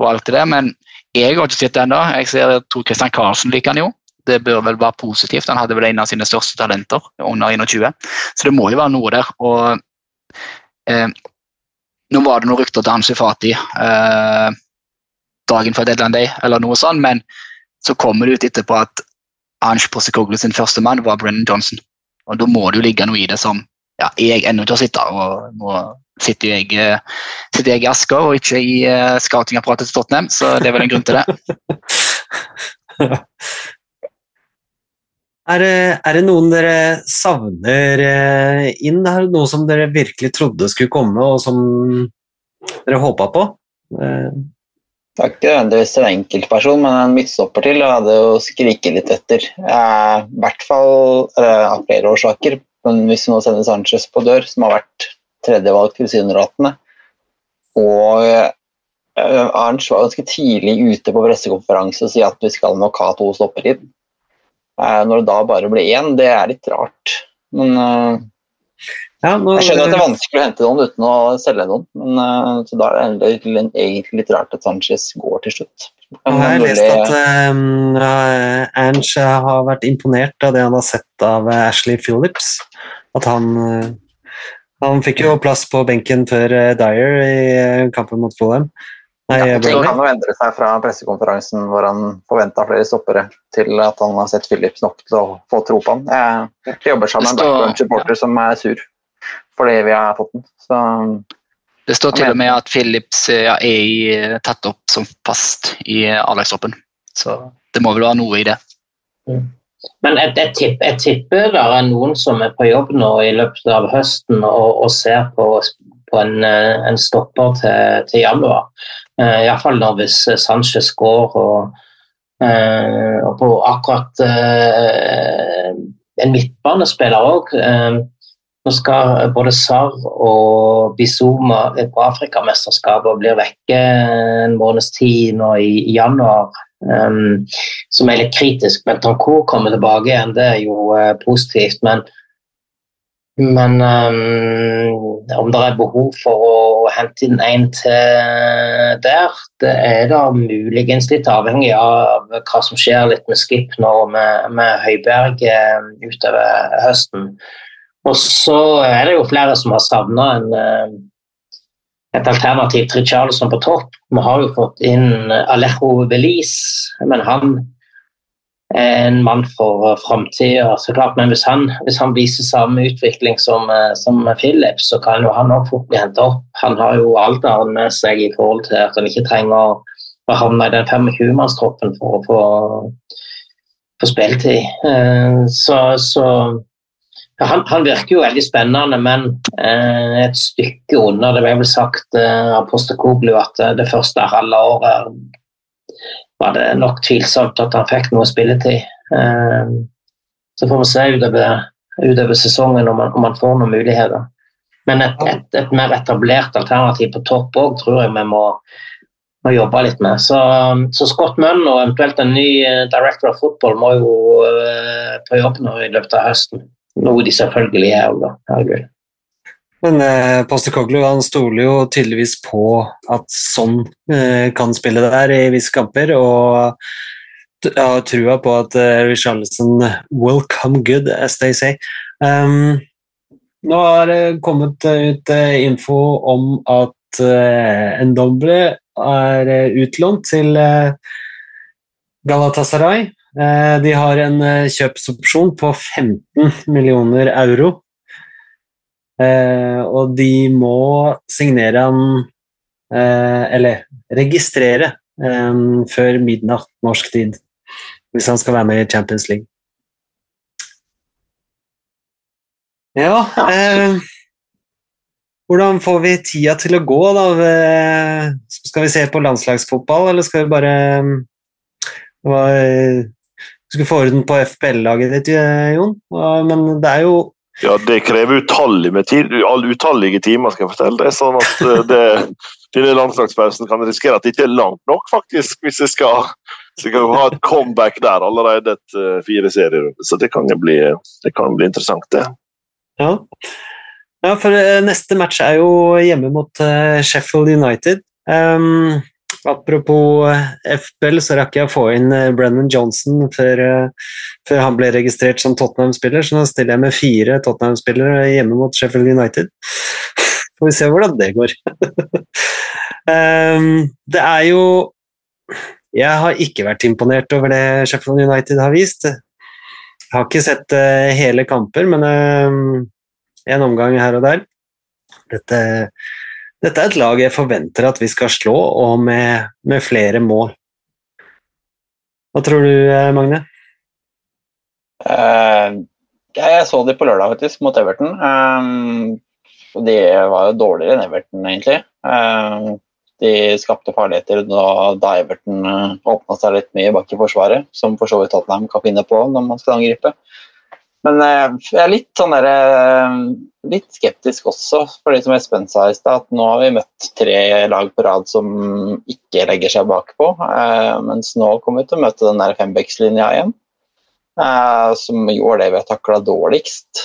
og alt det der. Men jeg har ikke sett det ennå. Jeg ser jeg tror Christian Karlsen liker han jo. Det bør vel være positivt. Han hadde vel en av sine største talenter under 21. Så det må jo være noe der. Og eh, nå var det noen rykter til Ansu Fati eh, dagen før Deadland day, eller noe sånt, men så kommer det ut etterpå at Ange Postecoglou sin første mann var Brennan Johnson. Og da må det jo ligge noe i det som ja, jeg ennå ikke har sittet og nå sitter jeg, eh, sitter jeg i Asker og ikke i uh, scoutingapparatet til Tottenham, så det er vel en grunn til det. Er det, er det noen dere savner eh, inn? Er det noe som dere virkelig trodde skulle komme, og som dere håpa på? Eh, Det er ikke nødvendigvis en enkeltperson, men en midtstopper til og hadde jo skriket litt etter. Eh, I hvert fall eh, av flere årsaker. Men hvis vi nå sender Sanchez på dør, som har vært tredjevalg tilsynelatende Og eh, Arnts var ganske tidlig ute på pressekonferanse og sier at vi skal nok ha to stopper inn. Eh, når det da bare ble én, det er litt rart. Men eh, ja, nå, jeg skjønner at det er vanskelig å hente noen uten å selge noen. Men, eh, så da er det egentlig, litt rart at Sanchez går til slutt. Jeg har lest at um, Ange har vært imponert av det han har sett av eh, Ashley Phillips. At han eh, Han fikk jo plass på benken før eh, Dyer i eh, kampen mot Fulham. Nei, Ja, det kan jo endre seg fra pressekonferansen hvor han forventa flere stoppere, til at han har sett Phillips nok til å få tro på han. Jeg, jeg jobber sammen med en Det står- background-supporter som er sur fordi vi har fått den. Så Det står til og med at Phillips eh, ja, er tatt opp som fast i A-lagstroppen. Så det må vel være noe i det. Men jeg, jeg, tipper, jeg tipper det er noen som er på jobb nå i løpet av høsten og, og ser på, på en, eh, en stopper til, til januar. Uh, Iallfall nå hvis Sanchez går og, uh, og på akkurat uh, en midtbanespiller òg. nå skal både Sarr og Bizuma på Afrikamesterskapet og blir vekke en måneds tid nå i januar. Um, som er litt kritisk. Men Tancour kommer tilbake igjen, det er jo uh, positivt. Men, men um, om det er behov for å hente inn en til der, det er da muligens litt avhengig av hva som skjer litt med Skip nå med, med Høiberg eh, utover høsten. Og så er det jo flere som har savna en eh, et alternativ til Charlesson på topp. Vi har jo fått inn Alejo Belize, men han er en mann for framtida, så klart. Men hvis han, hvis han viser samme utvikling som, eh, som Philip, så kan jo han også fort bli hentet opp. Han har jo alderen med seg i forhold til at han ikke trenger å havne i den 25-mannstroppen for å få, få spilletid. Eh, Så, så han, han virker jo veldig spennende, men eh, et stykke unna. Det ble vel sagt eh, av Postekoglu at eh, det første halve året var det nok tvilsomt at han fikk noe spilletid. Eh, så får vi se utover, utover sesongen om han, om han får noen muligheter. Men et, et, et mer etablert alternativ på topp òg tror jeg vi må, må jobbe litt med. Så, så Scott Munn og eventuelt en ny eh, director of football må jo eh, på jobb nå i løpet av høsten. Noe de selvfølgelig er òg, da. Men eh, Koglu, han stoler jo tydeligvis på at sånn eh, kan spille der i visse kamper, og har trua på at eh, Richarlison will come good, as they say. Um, nå har det kommet eh, ut eh, info om at eh, Ndombele er utlånt til Galatasaray. Eh, de har en eh, kjøpsopsjon på 15 millioner euro. Eh, og de må signere han Eller registrere før midnatt norsk tid. Hvis han skal være med i Champions League. Ja eh, Hvordan får vi tida til å gå, da? Skal vi se på landslagsfotball, eller skal vi bare skulle få orden på FPL-laget ditt, eh, Jon. Men det er jo Ja, det krever utallige, med tid, utallige timer, skal jeg fortelle deg. Sånn at eh, det, denne landslagspausen kan risikere at det ikke er langt nok, faktisk, hvis jeg skal, så kan ha et comeback der allerede etter fire serierunder. Så det kan bli, det kan bli interessant, det. Ja. ja, for eh, neste match er jo hjemme mot eh, Sheffield United. Um, apropos eh, FBL, så rakk jeg å få inn eh, Brennan Johnson før, eh, før han ble registrert som Tottenham-spiller, så nå stiller jeg med fire Tottenham-spillere hjemme mot Sheffield United. Får vi se hvordan det går. um, det er jo Jeg har ikke vært imponert over det Sheffield United har vist. Jeg har ikke sett uh, hele kamper, men eh, en omgang her og der. Dette, dette er et lag jeg forventer at vi skal slå, og med, med flere mål. Hva tror du, eh, Magne? Uh, jeg så de på lørdag faktisk, mot Everton. Um, de var jo dårligere enn Everton, egentlig. Um, de skapte farligheter da, da Everton uh, åpna seg litt mye bak i forsvaret, som for så vidt Tottenham kan finne på når man skal angripe. Men eh, jeg er litt, sånn der, eh, litt skeptisk også, for som Espen sa i stad, at nå har vi møtt tre lag på rad som ikke legger seg bakpå, eh, mens nå kommer vi til å møte den der fembekslinja igjen som gjorde det vi har takla dårligst.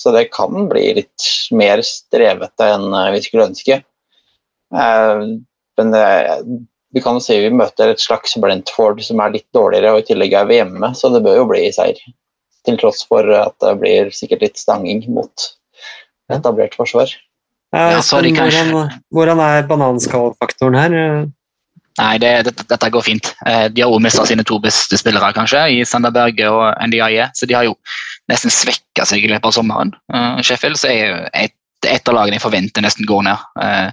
Så det kan bli litt mer strevete enn vi skulle ønske. Men det, vi kan jo si vi møter et slags Brentford som er litt dårligere, og i tillegg er vi hjemme, så det bør jo bli seier. Til tross for at det blir sikkert litt stanging mot etablert forsvar. Ja, kanskje- hvordan, hvordan er bananskallfaktoren her? Nei, det, dette, dette går fint. Eh, De har også mista sine to beste spillere, kanskje, i Sanderberg og NDIE. Så de har jo nesten svekka seg i løpet av sommeren. Eh, Sheffield så er et, et av lagene jeg forventer nesten går ned. Eh,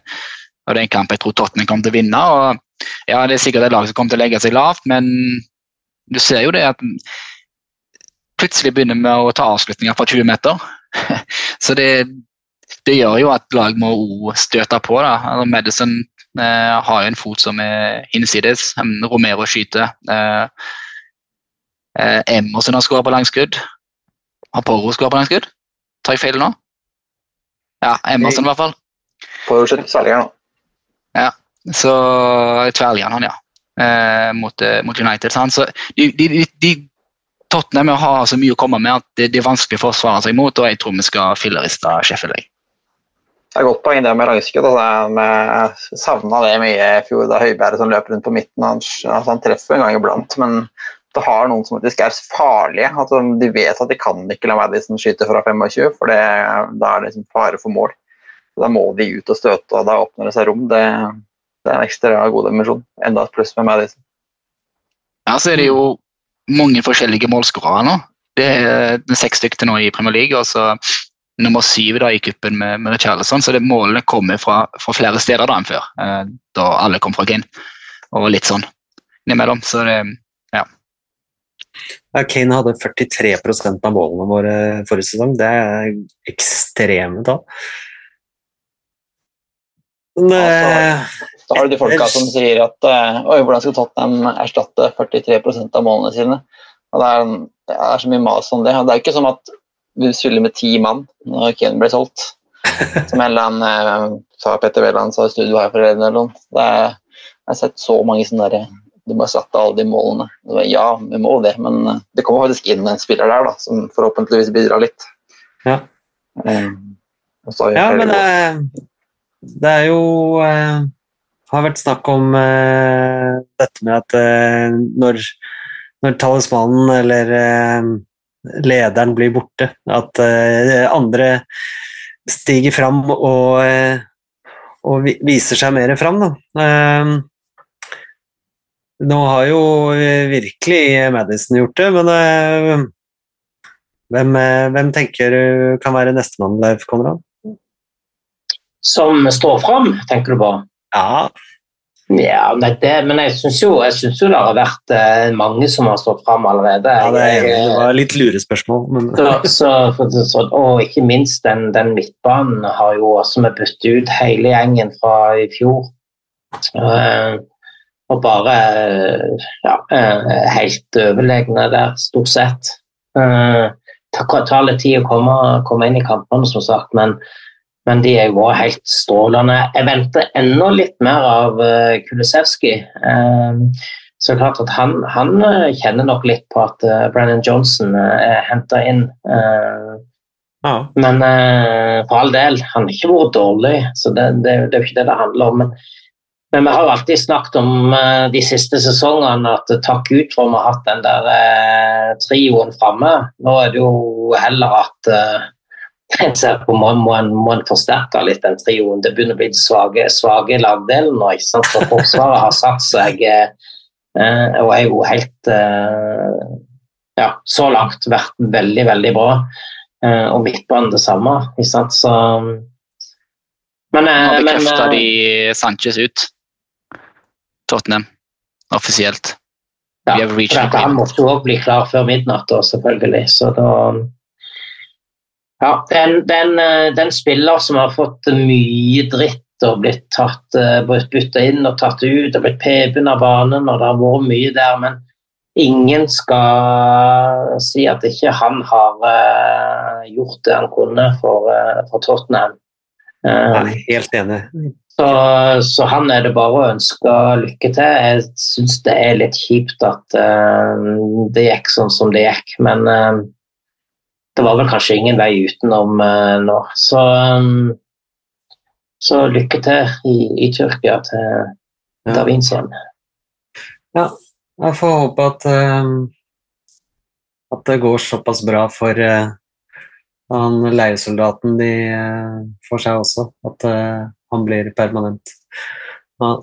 Og det er en kamp jeg tror Tottenham kommer til å vinne. og ja, Det er sikkert et lag som kommer til å legge seg lavt, men du ser jo det at plutselig begynner med å ta avslutninger fra 20 meter. Så det, det gjør jo at lag må støte på. da. Altså, Madison eh, har jo en fot som er hinsides. Um, Romero skyter. Eh, eh, Emerson har skåret på langskudd. Har Porro skåret på langskudd? Tar jeg feil nå? Ja, Emerson i hvert fall. Porro skyter her nå. Ja, så tverrligger han, ja. Eh, mot, eh, mot United. Så de, de, de, de Tottenham har så mye å komme med at det, det er vanskelig for å forsvare seg mot, og jeg tror vi skal filleriste Sheffield. Det er godt poeng det med langskudd. Altså, jeg savna det mye i fjor, da Høibjerg som løper rundt på midten. Han, altså, han treffer en gang iblant, men det har noen som faktisk er farlige. Altså, de vet at de kan ikke la Madison skyte fra 25, for det, da er det liksom fare for mål. Da må de ut og støte, og da åpner det seg rom. Det, det er en ekstra god dimensjon. Enda et pluss med Madison. Ja, så er det jo mange forskjellige målskårere nå. Det er seks stykker nå i Premier League, og så nummer syv da i kuppen med, med Richarlison. Så det målene kommer fra, fra flere steder da enn før, eh, da alle kom fra Kane. Og litt sånn innimellom. Så det Ja, Kane hadde 43% av målene våre forrige sesong. Det er ekstreme tall. Men eh, Så har du de folka som sier at eh, Oi, hvordan skal Tottenham erstatte 43% av målene sine? Og det er, det er så mye mas om det. Og det er ikke som at vi spiller med ti mann når Kane ble solgt. Som en eller annen eh, sa Petter Wæland sa i studio her forleden. eller noe. Det er, jeg har sett så mange sånne derre Du må erstatte alle de målene. Var, ja, vi må det, men eh, det kommer faktisk inn en spiller der da, som forhåpentligvis bidrar litt. Ja. Vi Ja, men eh, det er jo har vært snakk om eh, dette med at eh, når, når talismanen eller eh, lederen blir borte, at eh, andre stiger fram og, eh, og viser seg mer fram. Eh, nå har jo virkelig Madison gjort det, men hvem, hvem tenker du kan være nestemann, Leif Konrad? Som står fram, tenker du på? Ja, Ja, det, det, men jeg syns jo, jo det har vært eh, mange som har stått fram allerede. ja det, er, Jeg- det var litt lurespørsmål, men Så, så, så, og ikke minst den, den midtbanen har jo også vi byttet ut hele gjengen fra i fjor. Uh, og bare eh, ja, uh, helt overlegne der, stort sett. Uh, det tar litt tid å komme, komme inn i kampene, som sagt, men, men de er jo også helt strålende. Jeg venter enda litt mer av uh, Kulisevskij. det så klart at han, han eh, kjenner nok litt på at Brennan Johnson eh, er henta inn. eh, ja. men eh, for all del, han har ikke vært dårlig, så det, det, det er jo ikke det det handler om. Men, men vi har jo alltid snakket om eh, de siste sesongene at eh, takk ut for vi har hatt den der eh, trioen framme. Nå er det jo heller at jeg ser på må, må, en, må en forsterke litt den trioen. Det begynner å bli svake, svake lagdelen nå. ikke sant? For Forsvaret har satt seg eh, og er jo helt eh, ja, så langt vært veldig, veldig bra. Eh, og midtbanen det samme. Ikke sant? Så Men, Nå eh, men bekrefta eh, de Sanchez ut. Tottenham. Offisielt. ja, for han måtte jo også bli klar før midnatt, selvfølgelig. Så da Ja, den, den, eh, den spiller som har fått mye dritt og blitt tatt, eh, blitt bytta inn og tatt ut og blitt pepen av banen, og det har vært mye der, men ingen skal si at ikke han har eh, gjort det han kunne for, for Tottenham. Er helt enig. så, så han er det bare å ønske lykke til. Jeg syns det er litt kjipt at det gikk sånn som det gikk, men det var vel kanskje ingen vei utenom eh, nå. Så, eh, så lykke til i, i Tyrkia til Ja. Davinson. Jeg får håpe at, eh, at det går såpass bra for eh, han leiesoldaten de eh, får seg også, at han blir permanent. Ja.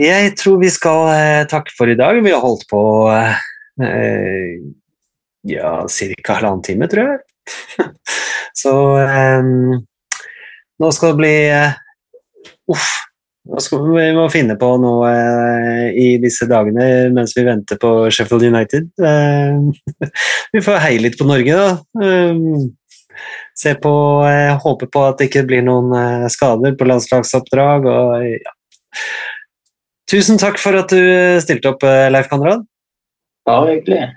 Jeg tror vi skal takke for i dag. Vi har holdt på ja, ca. halvannen time, tror jeg. Så um, nå skal det bli uh, Uff. Nå skal vi må finne på noe uh, i disse dagene mens vi venter på Sheffield United. Uh, vi får heie litt på Norge, da. Eh, se på eh, Håpe på at det ikke blir noen skader på landslagsoppdrag. Og, ja. Tusen takk for at du stilte opp, Leif Konrad. Bare hyggelig.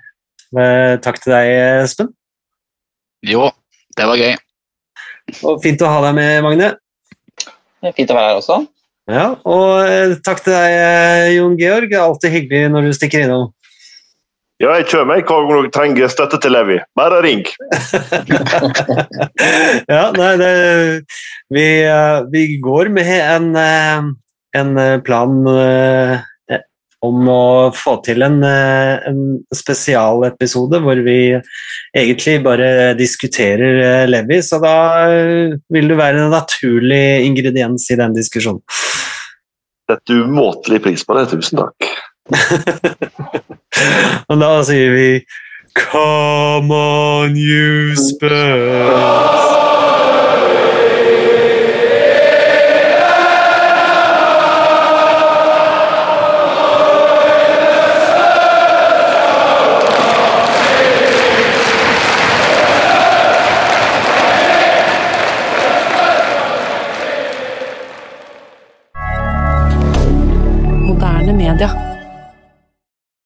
Eh, takk til deg, Espen. Jo, det var gøy. Og fint å ha deg med, Magne. Det er fint å være her også. Ja, og eh, takk til deg, eh, Jon Georg. Det er alltid hyggelig når du stikker innom. Ja, jeg kommer hver gang du trenger støtte til Levi. Bare ring. ja, nei, det, vi, vi går med en, en plan om å få til en, eh, en spesialepisode hvor vi egentlig bare diskuterer eh, Levi, så da eh, vil du være en naturlig ingrediens i den diskusjonen. Setter umåtelig pris på det. Tusen takk. Og da sier vi Come on, you Spurs.